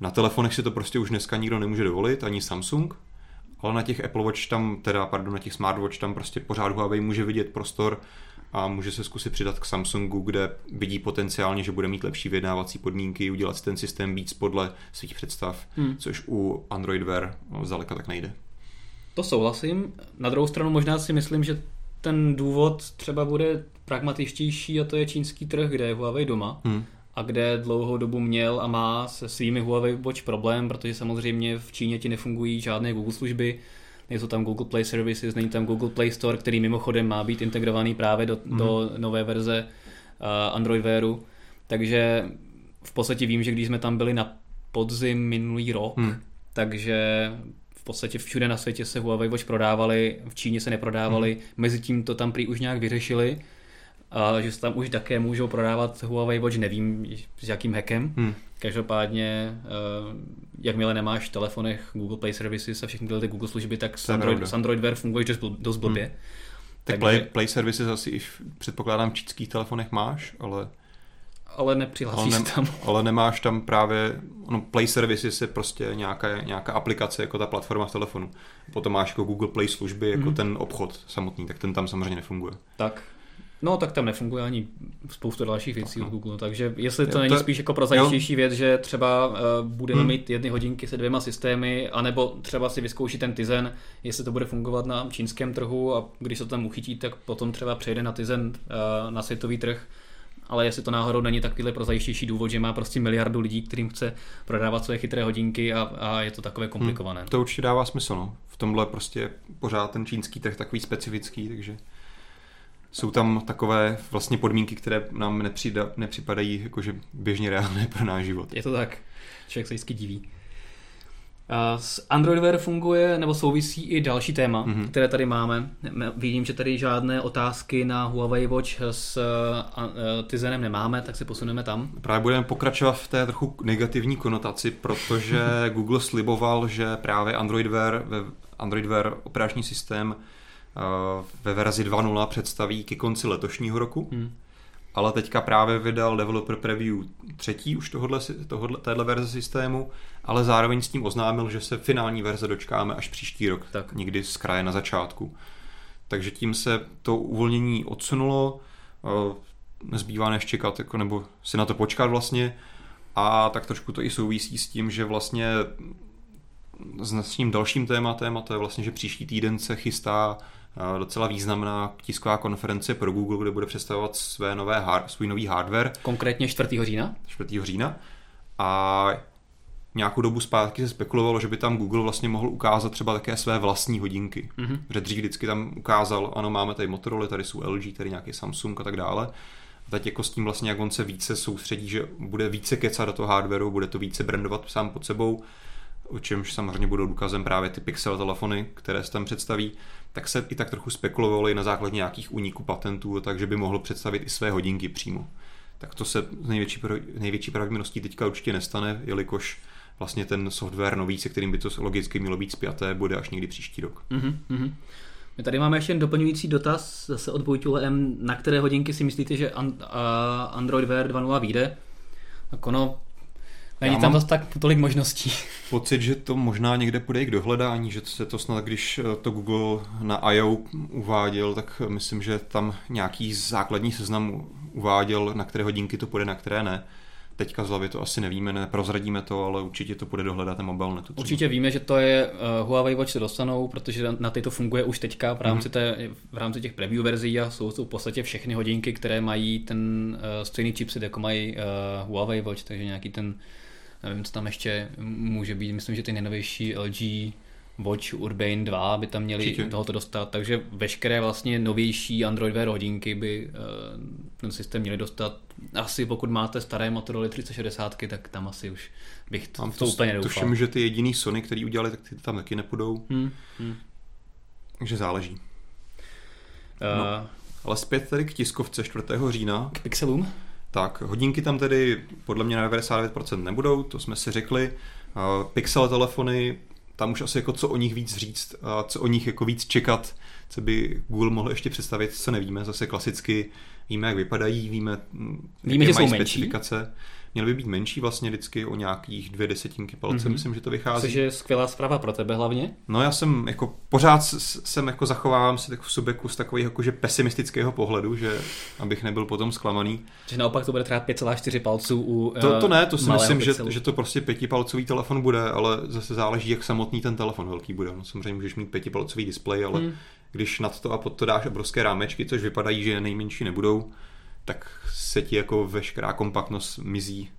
Na telefonech si to prostě už dneska nikdo nemůže dovolit, ani Samsung, ale na těch Apple Watch tam, teda, pardon, na těch Smartwatch tam prostě pořád Huawei může vidět prostor a může se zkusit přidat k Samsungu, kde vidí potenciálně, že bude mít lepší vyjednávací podmínky, udělat si ten systém víc podle svých představ, hmm. což u Android Wear zdaleka tak nejde. To souhlasím. Na druhou stranu možná si myslím, že ten důvod třeba bude pragmatičtější a to je čínský trh, kde je Huawei doma. Hmm a kde dlouhou dobu měl a má se svými Huawei Watch problém, protože samozřejmě v Číně ti nefungují žádné Google služby, nejsou tam Google Play Services, není tam Google Play Store, který mimochodem má být integrovaný právě do, mm. do nové verze uh, Android Wearu. Takže v podstatě vím, že když jsme tam byli na podzim minulý rok, mm. takže v podstatě všude na světě se Huawei Watch prodávali, v Číně se neprodávali, hmm. mezi tím to tam prý už nějak vyřešili, a že se tam už také můžou prodávat Huawei Watch, nevím s jakým hackem. Hmm. Každopádně, eh, jakmile nemáš v telefonech Google Play Services a všechny tyhle ty Google služby, tak s Android, s Android Wear funguje dost, dost blbě. Hmm. Tak Takže... Play, Play Services asi i předpokládám v čínských telefonech máš, ale ale nepřihlásíš ale ne, tam. Ale nemáš tam právě, no Play Services je prostě nějaká, nějaká aplikace jako ta platforma v telefonu. Potom máš jako Google Play služby, jako mm-hmm. ten obchod samotný, tak ten tam samozřejmě nefunguje. Tak, No, tak tam nefunguje ani spoustu dalších věcí od Google, takže jestli to, to není spíš jako prozajíčtější věc, že třeba uh, budeme hmm. mít jedny hodinky se dvěma systémy, anebo třeba si vyzkouší ten Tizen, jestli to bude fungovat na čínském trhu a když se to tam uchytí, tak potom třeba přejde na Tizen uh, na světový trh, ale jestli to náhodou není takovýhle prozajíčtější důvod, že má prostě miliardu lidí, kterým chce prodávat své chytré hodinky a, a je to takové komplikované. Hmm, to určitě dává smysl, no. V tomhle prostě pořád ten čínský trh takový specifický, takže jsou tam takové vlastně podmínky, které nám nepřida, nepřipadají jakože běžně reálné pro náš život. Je to tak. Člověk se vždycky diví. S Android Wear funguje nebo souvisí i další téma, mm-hmm. které tady máme. Vidím, že tady žádné otázky na Huawei Watch s Tizenem nemáme, tak se posuneme tam. Právě budeme pokračovat v té trochu negativní konotaci, protože Google sliboval, že právě Android Wear, Android Wear operační systém Eh, ve verzi 2.0 představí ke konci letošního roku. Hmm. Ale teďka právě vydal developer preview třetí už tohodle, tohodle, téhle verze systému, ale zároveň s tím oznámil, že se finální verze dočkáme až příští rok, tak. někdy z kraje na začátku. Takže tím se to uvolnění odsunulo, nezbývá než čekat, jako, nebo si na to počkat vlastně. A tak trošku to i souvisí s tím, že vlastně s tím dalším tématem, a to je vlastně, že příští týden se chystá docela významná tisková konference pro Google, kde bude představovat své nové hard, svůj nový hardware. Konkrétně 4. října? 4. října. A nějakou dobu zpátky se spekulovalo, že by tam Google vlastně mohl ukázat třeba také své vlastní hodinky. Mm-hmm. Že dřív vždycky tam ukázal, ano, máme tady Motorola, tady jsou LG, tady nějaký Samsung a tak dále. A teď jako s tím vlastně, jak on se více soustředí, že bude více kecat do toho hardwareu, bude to více brandovat sám pod sebou, o čemž samozřejmě budou důkazem právě ty Pixel telefony, které se tam představí, tak se i tak trochu spekulovalo i na základě nějakých úniků patentů, takže by mohl představit i své hodinky přímo. Tak to se z největší, největší pravděpodobností teďka určitě nestane, jelikož vlastně ten software nový, se kterým by to logicky mělo být spjaté, bude až někdy příští rok. Mm-hmm. My tady máme ještě doplňující dotaz zase od M. Na které hodinky si myslíte, že Android Wear 2.0 vyjde? Tak ono, Není tam zase tak tolik možností. Pocit, že to možná někde půjde i k dohledání, že se to snad, když eh, to Google na I.O. uváděl, tak myslím, že tam nějaký základní seznam uváděl, na které hodinky to půjde, na které ne. Teďka z hlavy to asi nevíme, neprozradíme to, ale určitě to bude dohledat ten mobilnetu. Určitě víme, že to je uh, Huawei Watch se dostanou, protože na ty to funguje už teďka v rámci, mm. té, v rámci těch preview verzí a jsou to v podstatě všechny hodinky, které mají ten uh, stejný chipset, jako mají uh, Huawei Watch, takže nějaký ten Nevím, co tam ještě může být. Myslím, že ty nejnovější LG Watch Urbane 2 by tam měli Určitě. tohoto dostat, takže veškeré vlastně novější Android Wear hodinky by uh, ten systém měli dostat. Asi pokud máte staré Motorola 360, tak tam asi už bych to, to, to úplně doufal. Tuším, že ty jediný Sony, který udělali, tak ty tam taky nepůjdou. Hmm, hmm. Takže záleží. Uh, no, ale zpět tady k tiskovce 4. října. K pixelům? Tak, hodinky tam tedy podle mě na 99% nebudou, to jsme si řekli. Pixel telefony, tam už asi jako co o nich víc říct, a co o nich jako víc čekat, co by Google mohl ještě představit, co nevíme. Zase klasicky víme, jak vypadají, víme, víme že mají jsou specifikace. Menší měly by být menší vlastně vždycky o nějakých dvě desetinky palce, mm-hmm. myslím, že to vychází. Což je skvělá zpráva pro tebe hlavně? No já jsem jako pořád jsem jako zachovávám si tak v sobě kus takového jakože pesimistického pohledu, že abych nebyl potom zklamaný. Že naopak to bude trvat 5,4 palců u To, to ne, to si myslím, že, že, to prostě pětipalcový telefon bude, ale zase záleží, jak samotný ten telefon velký bude. No, samozřejmě můžeš mít pětipalcový displej, ale mm. Když nad to a pod to dáš obrovské rámečky, což vypadají, že nejmenší nebudou, tak se ti jako veškerá kompaktnost mizí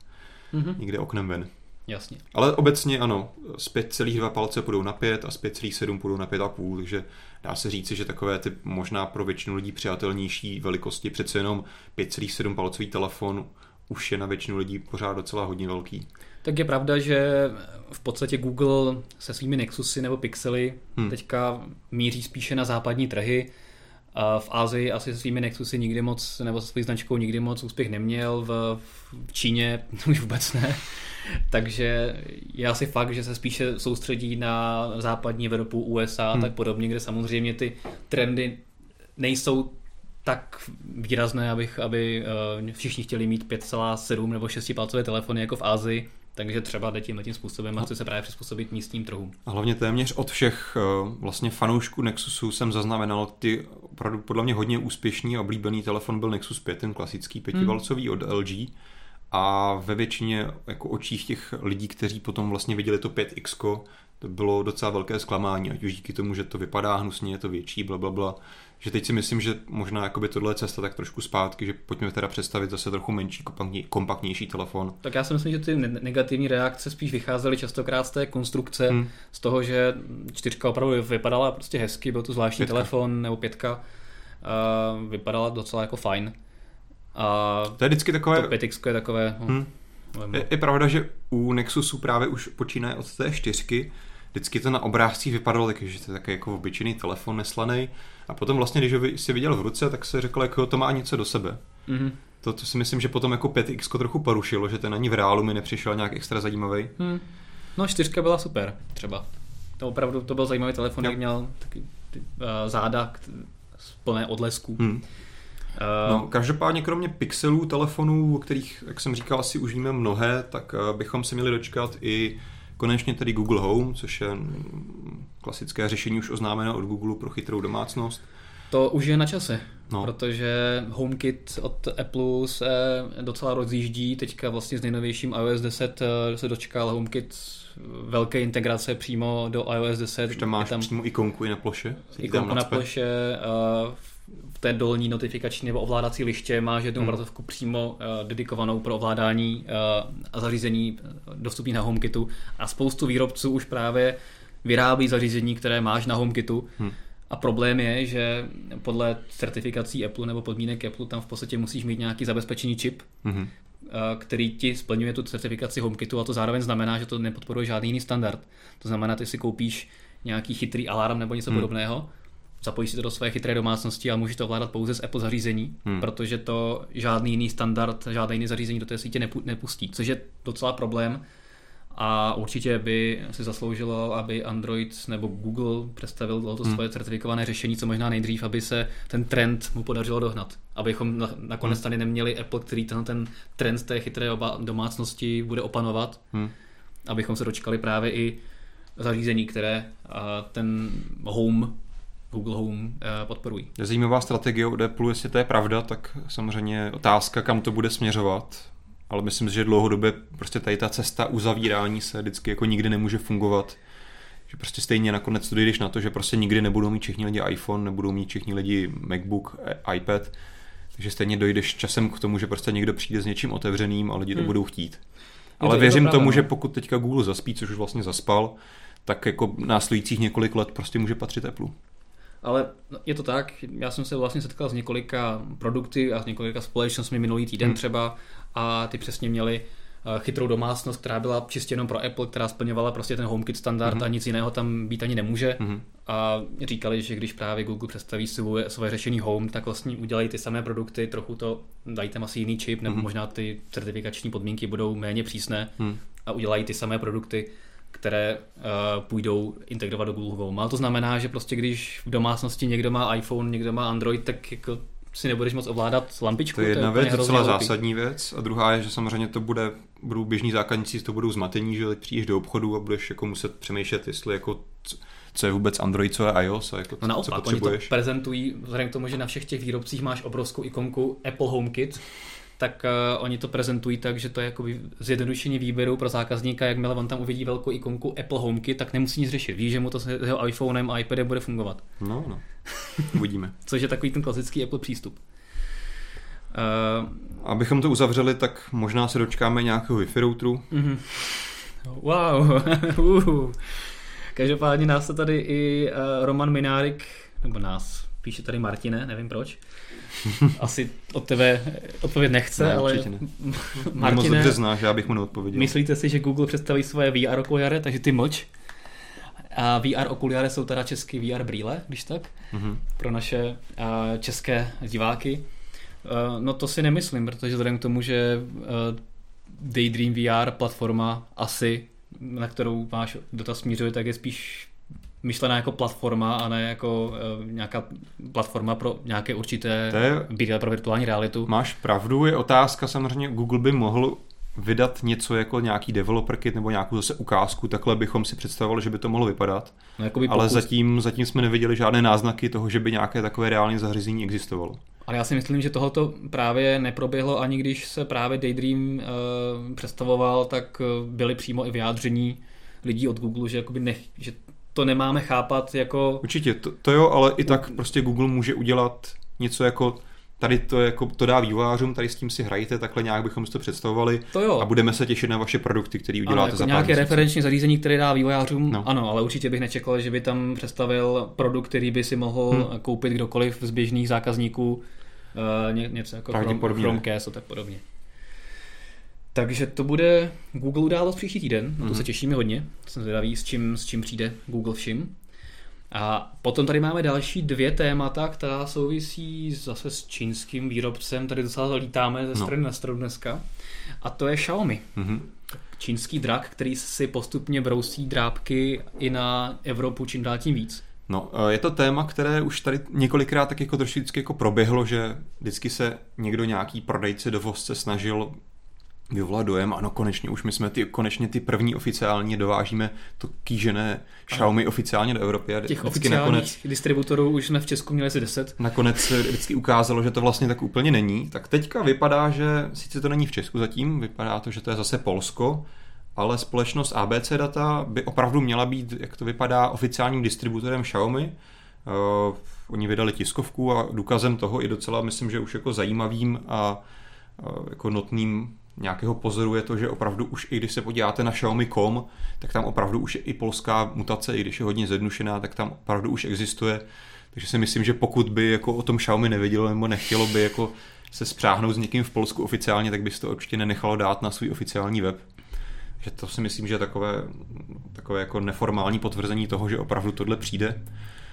mm-hmm. někde oknem ven. Jasně. Ale obecně ano, z 5,2 palce půjdou na 5 a z 5,7 půjdou na 5,5, takže dá se říci, že takové ty možná pro většinu lidí přijatelnější velikosti, přece jenom 5,7 palcový telefon už je na většinu lidí pořád docela hodně velký. Tak je pravda, že v podstatě Google se svými Nexusy nebo Pixely hmm. teďka míří spíše na západní trhy. A v Ázii asi se svými Nexusy nikdy moc, nebo se svou značkou nikdy moc úspěch neměl, v, v Číně už vůbec ne. Takže je asi fakt, že se spíše soustředí na západní Evropu, USA hmm. tak podobně, kde samozřejmě ty trendy nejsou tak výrazné, abych, aby uh, všichni chtěli mít 5,7 nebo 6 palcové telefony jako v Ázii, takže třeba jde tímhle tím způsobem a chce se právě přizpůsobit místním trhům. A hlavně téměř od všech uh, vlastně fanoušků Nexusu jsem zaznamenal ty opravdu podle mě hodně úspěšný a oblíbený telefon byl Nexus 5, ten klasický pětivalcový hmm. od LG a ve většině jako očích těch lidí, kteří potom vlastně viděli to 5X, to bylo docela velké zklamání, ať už díky tomu, že to vypadá hnusně, je to větší, bla, bla, bla. Že teď si myslím, že možná jakoby tohle je cesta tak trošku zpátky, že pojďme teda představit zase trochu menší, kompaktnější telefon. Tak já si myslím, že ty negativní reakce spíš vycházely častokrát z té konstrukce, hmm. z toho, že čtyřka opravdu vypadala prostě hezky, byl to zvláštní pětka. telefon nebo pětka, uh, vypadala docela jako fajn. A to je vždycky takové... To 5 je takové... No, hmm. je, je, pravda, že u Nexusu právě už počínaje od té čtyřky, vždycky to na obrázcích vypadalo taky, že to je takový jako obyčejný telefon neslaný. A potom vlastně, když ho si viděl v ruce, tak se řekl, jako to má něco do sebe. Mm-hmm. To, to si myslím, že potom jako 5X trochu porušilo, že ten ani v reálu mi nepřišel nějak extra zajímavý. Hmm. No čtyřka byla super, třeba. To opravdu to byl zajímavý telefon, jak měl taky ty, uh, záda plné odlesků. Hmm. Uh, no, každopádně kromě pixelů, telefonů, o kterých, jak jsem říkal, asi už víme mnohé, tak uh, bychom si měli dočkat i konečně tedy Google Home, což je klasické řešení už oznámeno od Google pro chytrou domácnost. To už je na čase, no. protože HomeKit od Apple se docela rozjíždí. Teďka vlastně s nejnovějším iOS 10 eh, se dočkal HomeKit velké integrace přímo do iOS 10. Už tam máš tam přímo ikonku i na ploše? Ikonku na ploše, uh, té dolní notifikační nebo ovládací liště máš jednu hmm. obrazovku přímo uh, dedikovanou pro ovládání uh, a zařízení dostupný na HomeKitu a spoustu výrobců už právě vyrábí zařízení, které máš na HomeKitu. Hmm. A problém je, že podle certifikací Apple nebo podmínek Apple tam v podstatě musíš mít nějaký zabezpečený čip, hmm. který ti splňuje tu certifikaci HomeKitu a to zároveň znamená, že to nepodporuje žádný jiný standard. To znamená, ty si koupíš nějaký chytrý alarm nebo něco hmm. podobného, zapojíš si to do své chytré domácnosti a můžeš to ovládat pouze z Apple zařízení, hmm. protože to žádný jiný standard, žádný jiný zařízení do té sítě nepustí, což je docela problém, a určitě by si zasloužilo, aby Android nebo Google představil to hmm. svoje certifikované řešení co možná nejdřív, aby se ten trend mu podařilo dohnat. Abychom nakonec hmm. tady neměli Apple, který ten, ten trend té chytré domácnosti bude opanovat. Hmm. Abychom se dočkali právě i zařízení, které ten Home Google Home podporují. Je zajímavá strategie od Apple, jestli to je pravda, tak samozřejmě otázka, kam to bude směřovat ale myslím si, že dlouhodobě prostě tady ta cesta uzavírání se vždycky jako nikdy nemůže fungovat. Že prostě stejně nakonec to jdeš na to, že prostě nikdy nebudou mít všichni lidi iPhone, nebudou mít všichni lidi MacBook, iPad, takže stejně dojdeš časem k tomu, že prostě někdo přijde s něčím otevřeným a lidi to hmm. budou chtít. Ale to věřím to tomu, že no. pokud teďka Google zaspí, což už vlastně zaspal, tak jako následujících několik let prostě může patřit Apple. Ale je to tak, já jsem se vlastně setkal s několika produkty a s několika společnostmi minulý týden hmm. třeba a ty přesně měli eh, chytrou domácnost, která byla čistě jenom pro Apple, která splňovala prostě ten HomeKit standard mm-hmm. a nic jiného tam být ani nemůže. Mm-hmm. A říkali, že když právě Google představí svoje, svoje řešení Home, tak vlastně udělají ty samé produkty, trochu to dají tam asi jiný čip, nebo mm-hmm. možná ty certifikační podmínky budou méně přísné mm. a udělají ty samé produkty, které uh, půjdou integrovat do Google Home. Ale to znamená, že prostě když v domácnosti někdo má iPhone, někdo má Android, tak jako si nebudeš moc ovládat lampičku. To je jedna to je věc, docela zásadní věc. A druhá je, že samozřejmě to bude, budou běžní zákazníci, to budou zmatení, že přijdeš do obchodu a budeš jako muset přemýšlet, jestli jako co je vůbec Android, co je iOS a jako no naopak, co potřebuješ. Oni to prezentují, vzhledem k tomu, že na všech těch výrobcích máš obrovskou ikonku Apple HomeKit, tak uh, oni to prezentují tak, že to je jako zjednodušení výběru pro zákazníka, jakmile on tam uvidí velkou ikonku Apple HomeKit, tak nemusí nic řešit. Ví, že mu to s jeho iPhonem a iPadem bude fungovat. No, no. Uvidíme. Což je takový ten klasický Apple přístup. Uh, Abychom to uzavřeli, tak možná se dočkáme nějakého Wi-Fi routeru. Uh-huh. Wow. uh. Každopádně nás to tady i uh, Roman Minárik, nebo nás, píše tady Martine, nevím proč, asi od tebe odpověď nechce, Ne, ale ne. Mě moc Martine, dobře znáš, já bych mu neodpověděl. myslíte si, že Google představí svoje VR okuliare, takže ty mlč? A VR okuliare jsou teda český VR brýle, když tak, Mhm. pro naše české diváky. A, No to si nemyslím, protože vzhledem k tomu, že a, Daydream VR platforma asi, na kterou máš dotaz směřuje, tak je spíš myšlená jako platforma a ne jako uh, nějaká platforma pro nějaké určité brýle pro virtuální realitu. Máš pravdu, je otázka samozřejmě, Google by mohl vydat něco jako nějaký developer kit nebo nějakou zase ukázku, takhle bychom si představovali, že by to mohlo vypadat, No, jakoby ale pokus, zatím, zatím jsme neviděli žádné náznaky toho, že by nějaké takové reálné zařízení existovalo. ale já si myslím, že tohoto právě neproběhlo ani když se právě Daydream uh, představoval, tak uh, byly přímo i vyjádření lidí od Google, že, jakoby nech, že to nemáme chápat jako Určitě, to, to jo, ale i tak prostě Google může udělat něco jako tady to, jako, to dá vývojářům, tady s tím si hrajte, takhle nějak bychom si to představovali to jo. a budeme se těšit na vaše produkty, které Ano, uděláte jako za pár nějaké referenční zařízení, které dá vývojářům, No. no. ano, ale určitě bych nečekal, že by tam představil produkt, který by si mohl Hmm. koupit kdokoliv z běžných zákazníků, uh, ně, něco jako. Chromecast a tak podobně. Takže to bude Google událost příští týden, na to Mhm. se těšíme hodně, jsem zvědavý, s čím, s čím přijde Google všim. A potom tady máme další dvě témata, která souvisí zase s čínským výrobcem, tady docela lítáme ze No. strany na stranu dneska, a to je Xiaomi Mhm. čínský drak, který si postupně brousí drápky i na Evropu čím dál tím víc. No, eh, je to téma, které už tady několikrát tak jako trošičku jako proběhlo, že vždycky se někdo nějaký prodejce dovozce snažil vyvolat dojem, ano, konečně už my jsme ty, konečně ty první oficiální dovážíme to kýžené Xiaomi oficiálně do Evropy. A Těch oficiálních nakonec, distributorů už jsme v Česku měli asi 10. nakonec se vždycky ukázalo, že to vlastně tak úplně není. Tak teďka vypadá, že sice to není v Česku zatím, vypadá to, že to je zase Polsko, ale společnost ABC Data by opravdu měla být, jak to vypadá, oficiálním distributorem Xiaomi. Uh, oni vydali tiskovku a důkazem toho i docela, myslím, že už jako zajímavým a uh, jako notným nějakého pozoru je to, že opravdu už i když se podíváte na Xiaomi.com, tak tam opravdu už je i polská mutace, i když je hodně zjednušená, tak tam opravdu už existuje. Takže si myslím, že pokud by jako o tom Xiaomi nevědělo nebo nechtělo by jako se spřáhnout s někým v Polsku oficiálně, tak by to určitě nenechalo dát na svůj oficiální web. Že to si myslím, že je takové, takové jako neformální potvrzení toho, že opravdu tohle přijde.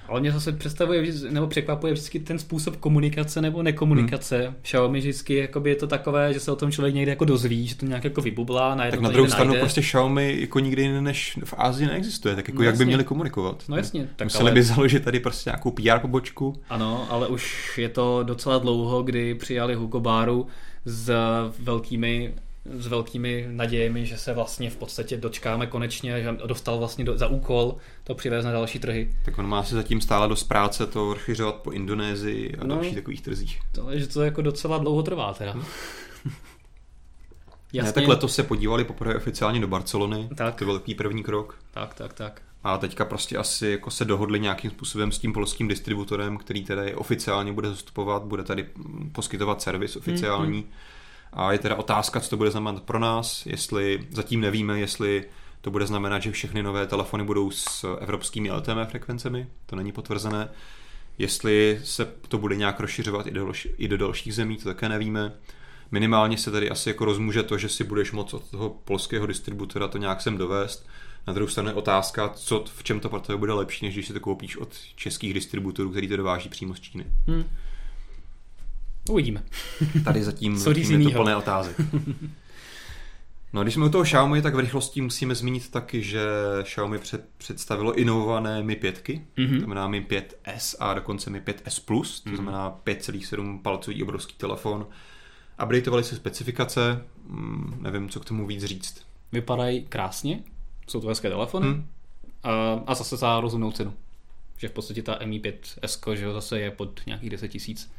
Ale mě zase představuje, nebo překvapuje vždycky ten způsob komunikace nebo nekomunikace. Hmm. Xiaomi vždycky jakoby je to takové, že se o tom člověk někde jako dozví, že to nějak jako vybublá, najednou Tak na druhou stranu najde. prostě Xiaomi jako nikdy jiný než v Ázii neexistuje, tak jako No jak by jasně. měli komunikovat? No jasně, tak Museli ale- by založit tady prostě nějakou PR pobočku. Ano, ale už je to docela dlouho, kdy přijali Hugo Baru s velkými s velkými nadějemi, že se vlastně v podstatě dočkáme konečně, že dostal vlastně do, za úkol to přivést na další trhy. Tak on má si zatím stále dost práce to rozšiřovat po Indonésii a No. dalších takových trzích. To, že to jako docela dlouho trvá teda. Ne, tak letos se podívali poprvé oficiálně do Barcelony, Tak. to byl takový první krok. tak, tak, tak. A teďka prostě asi jako se dohodli nějakým způsobem s tím polským distributorem, který tedy oficiálně bude zastupovat, bude tady mm, poskytovat servis oficiální. A je teda otázka, co to bude znamenat pro nás, jestli zatím nevíme, jestli to bude znamenat, že všechny nové telefony budou s evropskými LTE frekvencemi, to není potvrzené. Jestli se to bude nějak rozšiřovat i do, i do dalších zemí, to také nevíme. Minimálně se tady asi jako rozmůže to, že si budeš moct od toho polského distributora to nějak sem dovést. Na druhou stranu je otázka, co, v čem to pro tebe bude lepší, než když si to koupíš od českých distributorů, který to dováží přímo z Číny. Hm. Uvidíme. Tady zatím, Co zatím je to plné otázek. No a když jsme u toho Xiaomi, tak v rychlosti musíme zmínit taky, že Xiaomi před, představilo inovované Mi 5, Mhm. to znamená Mi 5S a dokonce Mi 5S+, Plus, to znamená 5,7 palcový obrovský telefon. Updateovali se specifikace, mm, nevím, co k tomu víc říct. Vypadají krásně, jsou to hezké telefony Hm. a, a zase za rozumnou cenu. Že v podstatě ta Mi 5S, že zase je pod nějakých 10 tisíc.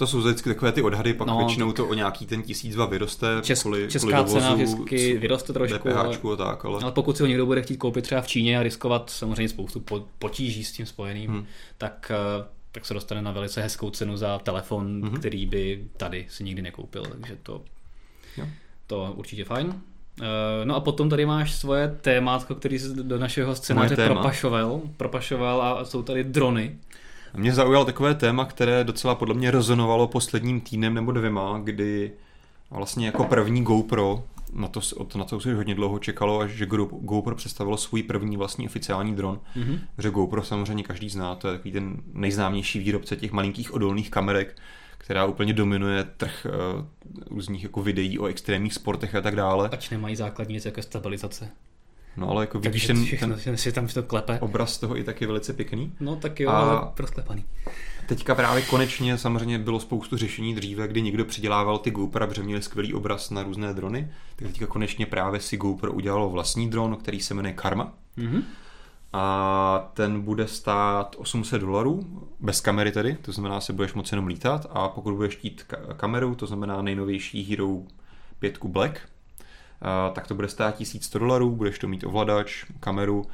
To jsou vždycky takové ty odhady, pak no, No, většinou to o nějaký ten tisíc dva vyroste. Čes, kvůli, česká kvůli cena dovozu, vždycky co- vyroste trošku, ale, DPHčku a tak, ale... ale pokud si ho někdo bude chtít koupit třeba v Číně a riskovat samozřejmě spoustu po- potíží s tím spojeným, Hm. hmm. tak, eh, tak se dostane na velice hezkou cenu za telefon, hmm. který by tady si nikdy nekoupil, takže to, Jo. to určitě fajn. Eh, No a potom tady máš svoje témátko, který se do našeho scénáře propašoval, propašoval a jsou tady drony. Mě zaujalo takové téma, které docela podle mě rezonovalo posledním týdnem nebo dvěma, kdy vlastně jako první GoPro, na to, na to se hodně dlouho čekalo, až že GoPro představilo svůj první vlastní oficiální dron. Mm-hmm. Že GoPro samozřejmě každý zná, to je takový ten nejznámější výrobce těch malinkých odolných kamerek, která úplně dominuje trh uh, různých jako videí o extrémních sportech a tak dále. Ač nemají základní věc jako stabilizace. No ale jako vidíš ten, všechno, ten si tam to klepe. obraz toho i taky velice pěkný. No tak jo, a ale prosklepaný. Teďka právě konečně samozřejmě bylo spoustu řešení dříve, kdy někdo přidělával ty GoPro, protože měli skvělý obraz na různé drony. Tak teďka konečně právě si GoPro udělalo vlastní dron, který se jmenuje Karma. Mm-hmm. A ten bude stát 800 dolarů, bez kamery tedy, to znamená, se budeš moci jenom lítat a pokud budeš chtít kameru, to znamená nejnovější Hero 5 Black, tak to bude stát 1100 dolarů, budeš to mít ovladač, kameru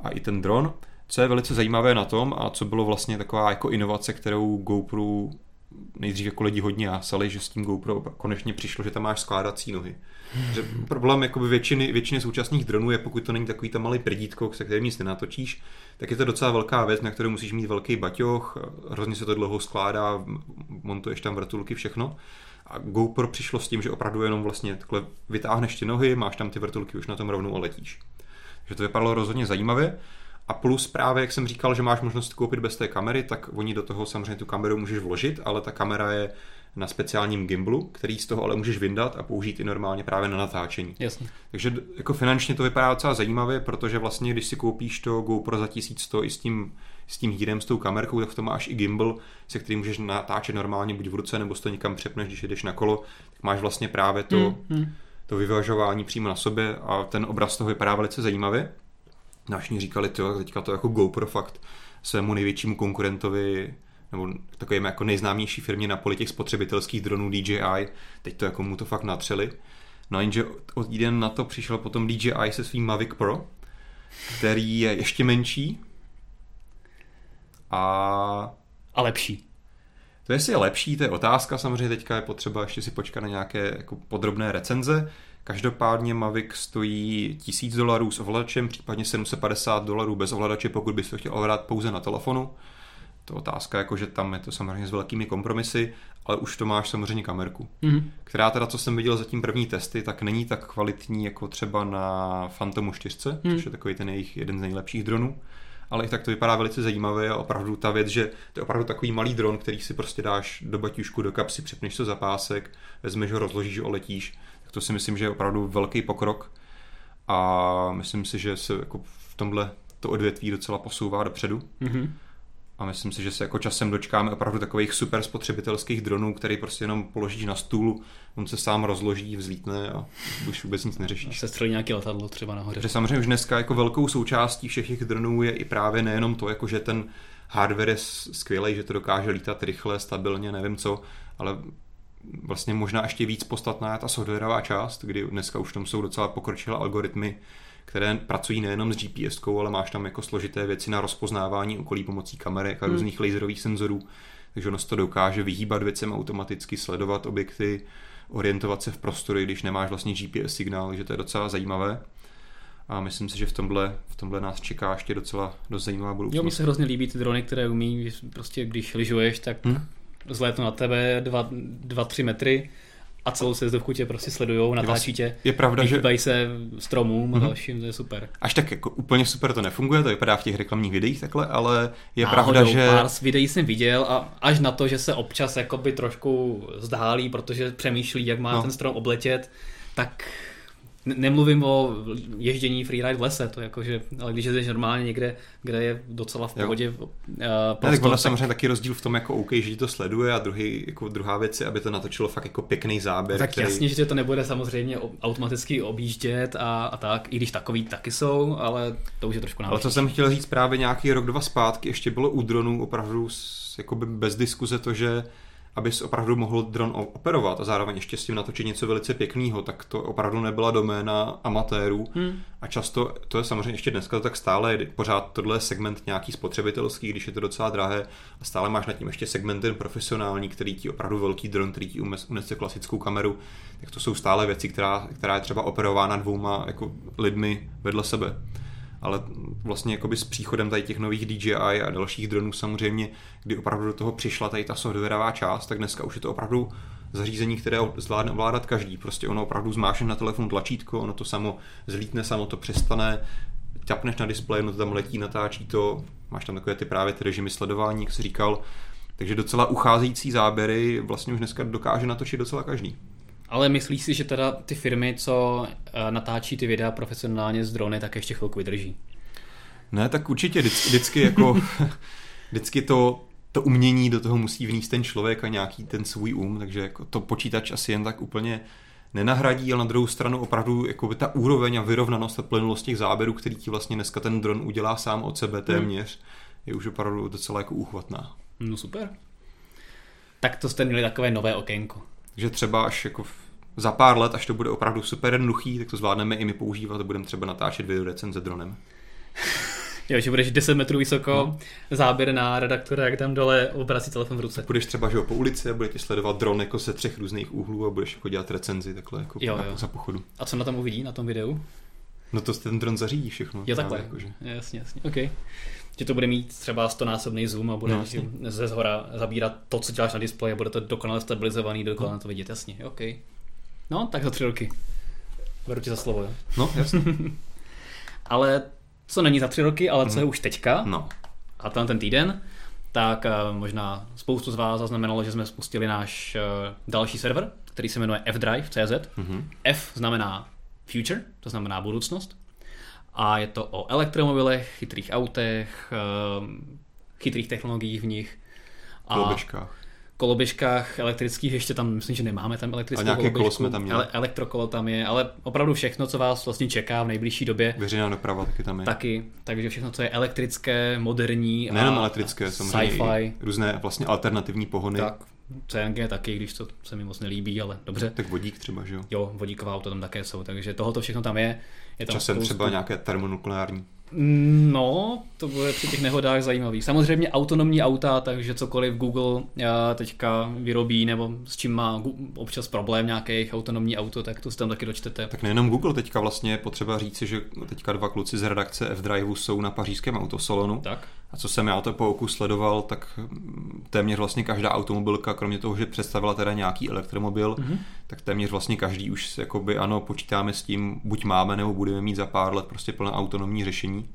a i ten dron. Co je velice zajímavé na tom a co bylo vlastně taková jako inovace, kterou GoPro nejdřív jako lidi hodně jásali, že s tím GoPro konečně přišlo, že tam máš skládací nohy. Že problém jakoby většiny, většiny současných dronů je, pokud to není takový tam malý prdítko, se kterým nic nenatočíš, tak je to docela velká věc, na kterou musíš mít velký baťoch, hrozně se to dlouho skládá, montuješ tam vrtulky, všechno. A GoPro přišlo s tím, že opravdu jenom vlastně takhle vytáhneš ty nohy, máš tam ty vrtulky už na tom rovnou a letíš. Takže to vypadalo rozhodně zajímavě. A plus právě, jak jsem říkal, že máš možnost koupit bez té kamery, tak oni do toho samozřejmě tu kameru můžeš vložit, ale ta kamera je na speciálním gimblu, který z toho ale můžeš vyndat a použít i normálně právě na natáčení. Jasně. Takže jako finančně to vypadá docela zajímavě, protože vlastně, když si koupíš to GoPro za 1100 i s tím s tím hírem, s tou kamerkou, tak to máš i gimbal, se kterým můžeš natáčet normálně buď v ruce, nebo to někam přepneš, když jdeš na kolo, tak máš vlastně právě to, mm, mm. to vyvažování přímo na sobě a ten obraz toho vypadá velice zajímavě. Naši říkali, to teďka to jako GoPro fakt svému největšímu konkurentovi nebo takovým jako nejznámější firmě na poli těch spotřebitelských dronů DJI, teď to jako mu to fakt natřeli. No jenže od jeden na to přišel potom DJI se svým Mavic Pro, který je ještě menší, a... A lepší. To jestli je lepší, to je otázka, samozřejmě teďka je potřeba ještě si počkat na nějaké jako podrobné recenze. Každopádně Mavic stojí 1000 dolarů s ovladačem, případně 750 dolarů bez ovladače, pokud bys to chtěl ovládat pouze na telefonu. To otázka, jako že tam je to samozřejmě s velkými kompromisy, ale už to máš samozřejmě kamerku, mm-hmm. která teda, co jsem viděl zatím první testy, tak není tak kvalitní jako třeba na Phantomu 4, mm. což je takový ten jejich jeden z nejlepších dronů ale i tak to vypadá velice zajímavě a opravdu ta věc, že to je opravdu takový malý dron, který si prostě dáš do baťušku, do kapsy, přepneš to za pásek, vezmeš ho, rozložíš ho, letíš, tak to si myslím, že je opravdu velký pokrok a myslím si, že se jako v tomhle to odvětví docela posouvá dopředu. Mm-hmm. A myslím si, že se jako časem dočkáme opravdu takových super spotřebitelských dronů, který prostě jenom položíš na stůl, on se sám rozloží, vzlítne a už vůbec nic neřešíš. A se střelí nějaký letadlo třeba nahoře. Že samozřejmě už dneska jako velkou součástí všech těch dronů je i právě nejenom to, jako že ten hardware je skvělý, že to dokáže lítat rychle, stabilně, nevím co, ale vlastně možná ještě víc podstatná je ta softwarová část, kdy dneska už tam jsou docela pokročilé algoritmy, které pracují nejenom s GPS, ale máš tam jako složité věci na rozpoznávání okolí pomocí kamerek a hmm. různých laserových senzorů. Takže ono to dokáže vyhýbat věcem automaticky, sledovat objekty, orientovat se v prostoru, když nemáš vlastně GPS signál, že to je docela zajímavé. A myslím si, že v tomhle, v tomhle nás čeká ještě docela dost zajímavá budoucnost. Jo, mi se hrozně líbí ty drony, které umí, prostě když lyžuješ, tak hmm? zlétnou na tebe 2-3 metry a celou sezdovku tě prostě sledujou, natáčí tě. Je pravda, že... se stromům a mm-hmm. dalším, to je super. Až tak jako úplně super to nefunguje, to vypadá v těch reklamních videích takhle, ale je Náhodou, pravda, že... Pár z videí jsem viděl a až na to, že se občas jakoby trošku zdálí, protože přemýšlí, jak má no. ten strom obletět, tak Nemluvím o ježdění freeride v lese, to jako, že, ale když jdeš normálně někde, kde je docela v pohodě jo. Uh, prostor, tak ono tak... samozřejmě taky rozdíl v tom, jako OK, že to sleduje a druhý, jako druhá věc je, aby to natočilo fakt jako pěkný záběr. Tak který... jasně, že to nebude samozřejmě automaticky objíždět a, a tak, i když takový taky jsou, ale to už je trošku náležitý. Ale co jsem chtěl říct právě nějaký rok, dva zpátky, ještě bylo u dronů opravdu jakoby bez diskuze to, že abys opravdu mohl dron operovat a zároveň ještě s tím natočit něco velice pěkného, tak to opravdu nebyla doména amatérů hmm. a často, to je samozřejmě ještě dneska tak stále, pořád tohle je segment nějaký spotřebitelský, když je to docela drahé a stále máš nad tím ještě segment ten profesionální, který ti opravdu velký dron, který ti unese klasickou kameru, tak to jsou stále věci, která, která je třeba operována dvouma jako lidmi vedle sebe. Ale vlastně jakoby s příchodem tady těch nových DJI a dalších dronů samozřejmě, kdy opravdu do toho přišla tady ta softwarová část, tak dneska už je to opravdu zařízení, které zvládne ovládat každý. Prostě ono opravdu zmášne na telefon tlačítko, ono to samo zlítne, samo to přestane, tapneš na displeji, no to tam letí, natáčí to, máš tam takové ty právě ty režimy sledování, jak jsi říkal, takže docela ucházející záběry vlastně už dneska dokáže natočit docela každý. Ale myslíš si, že teda ty firmy, co eh, natáčí ty videa profesionálně z drony, tak ještě chvilku vydrží? Ne, tak určitě vždycky, vždycky jako vždycky to, to umění do toho musí vníst ten člověk a nějaký ten svůj um, takže jako to počítač asi jen tak úplně nenahradí, ale na druhou stranu opravdu jako by ta úroveň a vyrovnanost a plynulost těch záběrů, který ti vlastně dneska ten dron udělá sám od sebe téměř, hmm. je už opravdu docela jako úchvatná. No super. Tak to jste měli takové nové okénko. Že třeba až jako za pár let, až to bude opravdu super jednoduchý, tak to zvládneme i my používat a budeme třeba natáčet video recenze dronem. Jo, že budeš 10 metrů vysoko, no. záběr na redaktora, jak tam dole obrací telefon v ruce. Budeš třeba že jo, po ulici a budeš sledovat dron jako se třech různých úhlů a budeš jako dělat recenzi takhle jako jo, jo. za pochodu. A co na tom uvidí, na tom videu? No to ten dron zařídí všechno. Jo, takhle. Jako, že... Jasně, jasně. OK. Že to bude mít třeba 100 násobný zoom a bude no, ze zhora zabírat to, co děláš na displeji a bude to dokonale stabilizovaný, dokonale to vidět, jasně. OK. No, tak za tři roky. Beru ti za slovo, jo? No, jasně. ale co není za tři roky, ale co je mhm. už teďka, no. a ten ten týden, tak uh, možná spoustu z vás zaznamenalo, že jsme spustili náš uh, další server, který se jmenuje fdrive.cz. Mm-hmm. F znamená future, to znamená budoucnost. A je to o elektromobilech, chytrých autech, uh, chytrých technologiích v nich. A koloběžkách koloběžkách elektrických ještě tam, myslím, že nemáme tam elektrickou A nějaké koloběžku, kolo jsme tam měli. Ale elektrokolo tam je, ale opravdu všechno, co vás vlastně čeká v nejbližší době. Veřejná doprava taky tam je. Taky, takže všechno, co je elektrické, moderní Nejenom elektrické, samozřejmě sci-fi. různé vlastně alternativní pohony. Tak, CNG taky, když to se mi moc nelíbí, ale dobře. Tak vodík třeba, že jo? Jo, vodíková auto tam také jsou, takže tohoto všechno tam je. Je tam Časem spoustu... třeba nějaké termonukleární. No, to bude při těch nehodách zajímavý. Samozřejmě autonomní auta, takže cokoliv Google eh, teďka vyrobí nebo s čím má občas problém nějakých autonomní auto, tak to si tam taky dočtete. Tak nejenom Google, teďka vlastně je potřeba říci, že teďka dva kluci z redakce F-Drive jsou na pařížském autosalonu. Tak. A co jsem já to po oku sledoval, tak téměř vlastně každá automobilka, kromě toho, že představila teda nějaký elektromobil, mm-hmm. tak téměř vlastně každý už jakoby ano, počítáme s tím, buď máme nebo budeme mít za pár let prostě plné autonomní řešení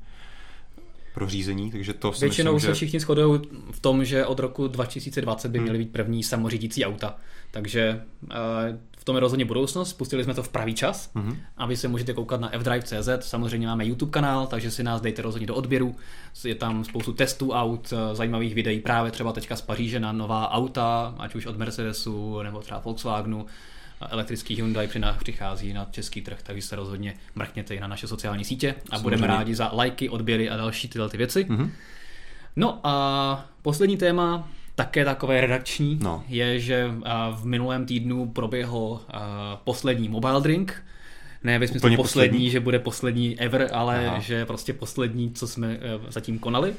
pro řízení, takže to si Většinou myslím, se že... všichni shodují v tom, že od roku 2020 by hmm. měly být první samořídící auta. Takže uh, v tom je rozhodně budoucnost. Spustili jsme to v pravý čas mm-hmm. a vy se můžete koukat na fdrive.cz. Samozřejmě máme YouTube kanál, takže si nás dejte rozhodně do odběru. Je tam spoustu testů aut, eh, zajímavých videí právě třeba teďka z Paříže na nová auta, ať už od Mercedesu nebo třeba Volkswagenu elektrický Hyundai přichází na český trh, takže se rozhodně mrkněte i na naše sociální sítě a Samozřejmě. budeme rádi za lajky, odběry a další tyhle ty věci. Mm-hmm. No a poslední téma, také takové redakční, no. je, že v minulém týdnu proběhl poslední mobile drink, ne ve smyslu poslední, poslední, že bude poslední ever, ale Aha. že prostě poslední, co jsme e, zatím konali.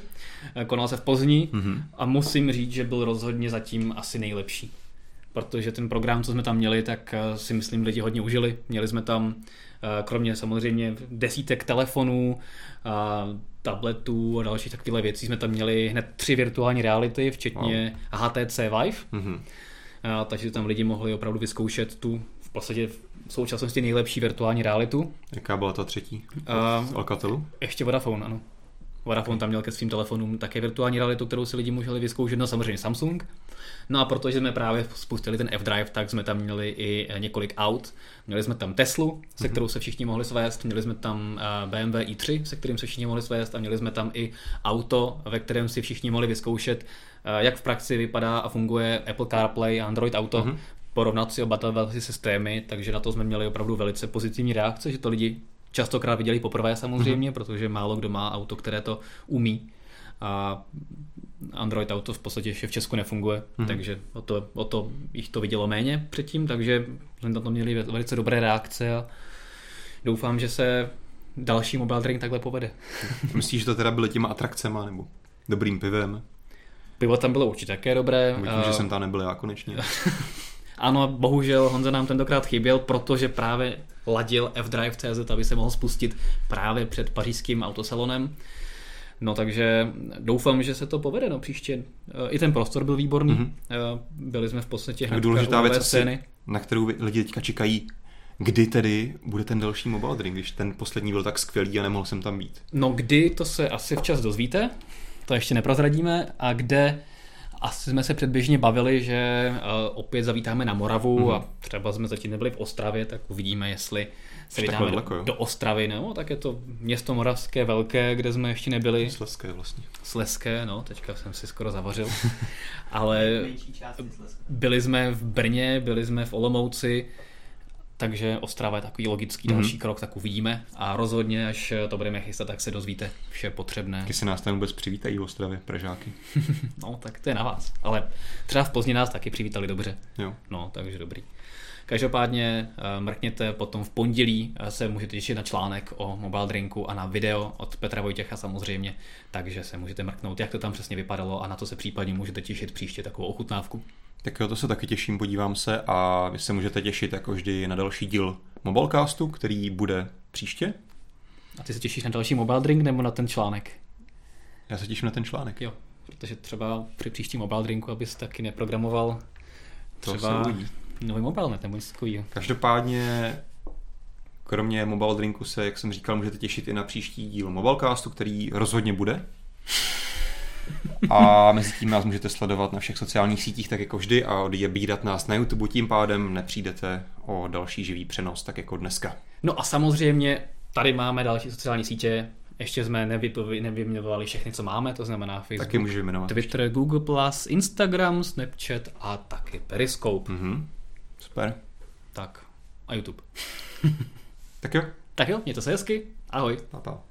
E, konal se v Plzni mm-hmm. a musím říct, že byl rozhodně zatím asi nejlepší protože ten program, co jsme tam měli, tak eh, si myslím lidi hodně užili. Měli jsme tam eh, kromě samozřejmě desítek telefonů, tabletů a dalších takových věcí jsme tam měli hned tři virtuální reality, včetně wow. HTC Vive. Mm-hmm. takže tam lidi mohli opravdu vyzkoušet tu v podstatě v současnosti nejlepší virtuální realitu. Jaká byla ta třetí? Uh, Alcatelu? Ještě Vodafone, ano. Vodafone tam měl ke svým telefonům také virtuální realitu, kterou si lidi mohli vyzkoušet, no samozřejmě Samsung. No a protože jsme právě spustili ten F-Drive, tak jsme tam měli i několik aut. Měli jsme tam Teslu, se mhm. kterou se všichni mohli svést, měli jsme tam eh, BMW i3, se kterým se všichni mohli svést a měli jsme tam i auto, ve kterém si všichni mohli vyzkoušet, eh, jak v praxi vypadá a funguje Apple CarPlay a Android Auto, mm-hmm. porovnat si oba systémy, takže na to jsme měli opravdu velice pozitivní reakce, že to lidi častokrát viděli poprvé samozřejmě, mm-hmm. protože málo kdo má auto, které to umí. A Android Auto v podstatě ještě v Česku nefunguje, mm-hmm. takže o to, o to jich to vidělo méně předtím, takže jsme na to měli velice dobré reakce a doufám, že se další mobile drink takhle povede. Myslíš, že to teda byly těma atrakcema nebo dobrým pivem? Pivo tam bylo určitě také dobré. Vidím, že jsem tam nebyl já konečně. ano, bohužel Honza nám tentokrát chyběl, protože právě ladil fdrive.cz, aby se mohl spustit právě před pařížským autosalonem. No takže doufám, že se to povede no příště. Eh, I ten prostor byl výborný. Mm-hmm. Byli jsme v podstatě hned důležitá věc scény. na kterou lidi teďka čekají, kdy tedy bude ten další mobile drink, když ten poslední byl tak skvělý a nemohl jsem tam být. No kdy, to se asi včas dozvíte, to ještě neprozradíme, a kde asi jsme se předběžně bavili, že uh, opět zavítáme na Moravu mm-hmm. a třeba jsme zatím nebyli v Ostravě, tak uvidíme, jestli se vydáme daleko, do, do Ostravy, no, tak je to město moravské velké, kde jsme ještě nebyli. Sleské vlastně. Sleské, no, teďka jsem si skoro zavařil. Ale byli jsme v Brně, byli jsme v Olomouci, takže Ostrava je takový logický mm-hmm. další krok, tak uvidíme. A rozhodně, až to budeme chystat, tak se dozvíte vše potřebné. Když se nás tam vůbec přivítají v Ostravě, Pražáky. no, tak to je na vás. Ale třeba v Pozdě nás taky přivítali dobře. Jo. No, takže dobrý. Každopádně eh, mrkněte potom v pondělí eh, se můžete těšit na článek o mobile drinku a na video od Petra Vojtěcha samozřejmě, takže se můžete mrknout, jak to tam přesně vypadalo a na to se případně můžete těšit příště takovou ochutnávku. Tak jo, to se taky těším, podívám se a vy se můžete těšit jako vždy na další díl Mobilecastu, který bude příště. A ty se těšíš na další mobile drink nebo na ten článek? Já se těším na ten článek. Jo, protože třeba při příštím mobile drinku, abys taky neprogramoval třeba to nový mobile net nebo něco takového. Každopádně kromě mobile drinku se, jak jsem říkal, můžete těšit i na příští díl Mobilecastu, který rozhodně bude. A mezi tím nás můžete sledovat na všech sociálních sítích, tak jako vždy, a odebírat nás na YouTube, tím pádem nepřijdete o další živý přenos, tak jako dneska. No a samozřejmě tady máme další sociální sítě, ještě jsme nevyjmenovali všechny, co máme, to znamená Facebook, taky Twitter, ještě. Google+, Instagram, Snapchat a taky Periscope. Mm-hmm. Super. Tak a YouTube. tak jo. Tak jo, mějte se hezky. Ahoj. Pa, pa.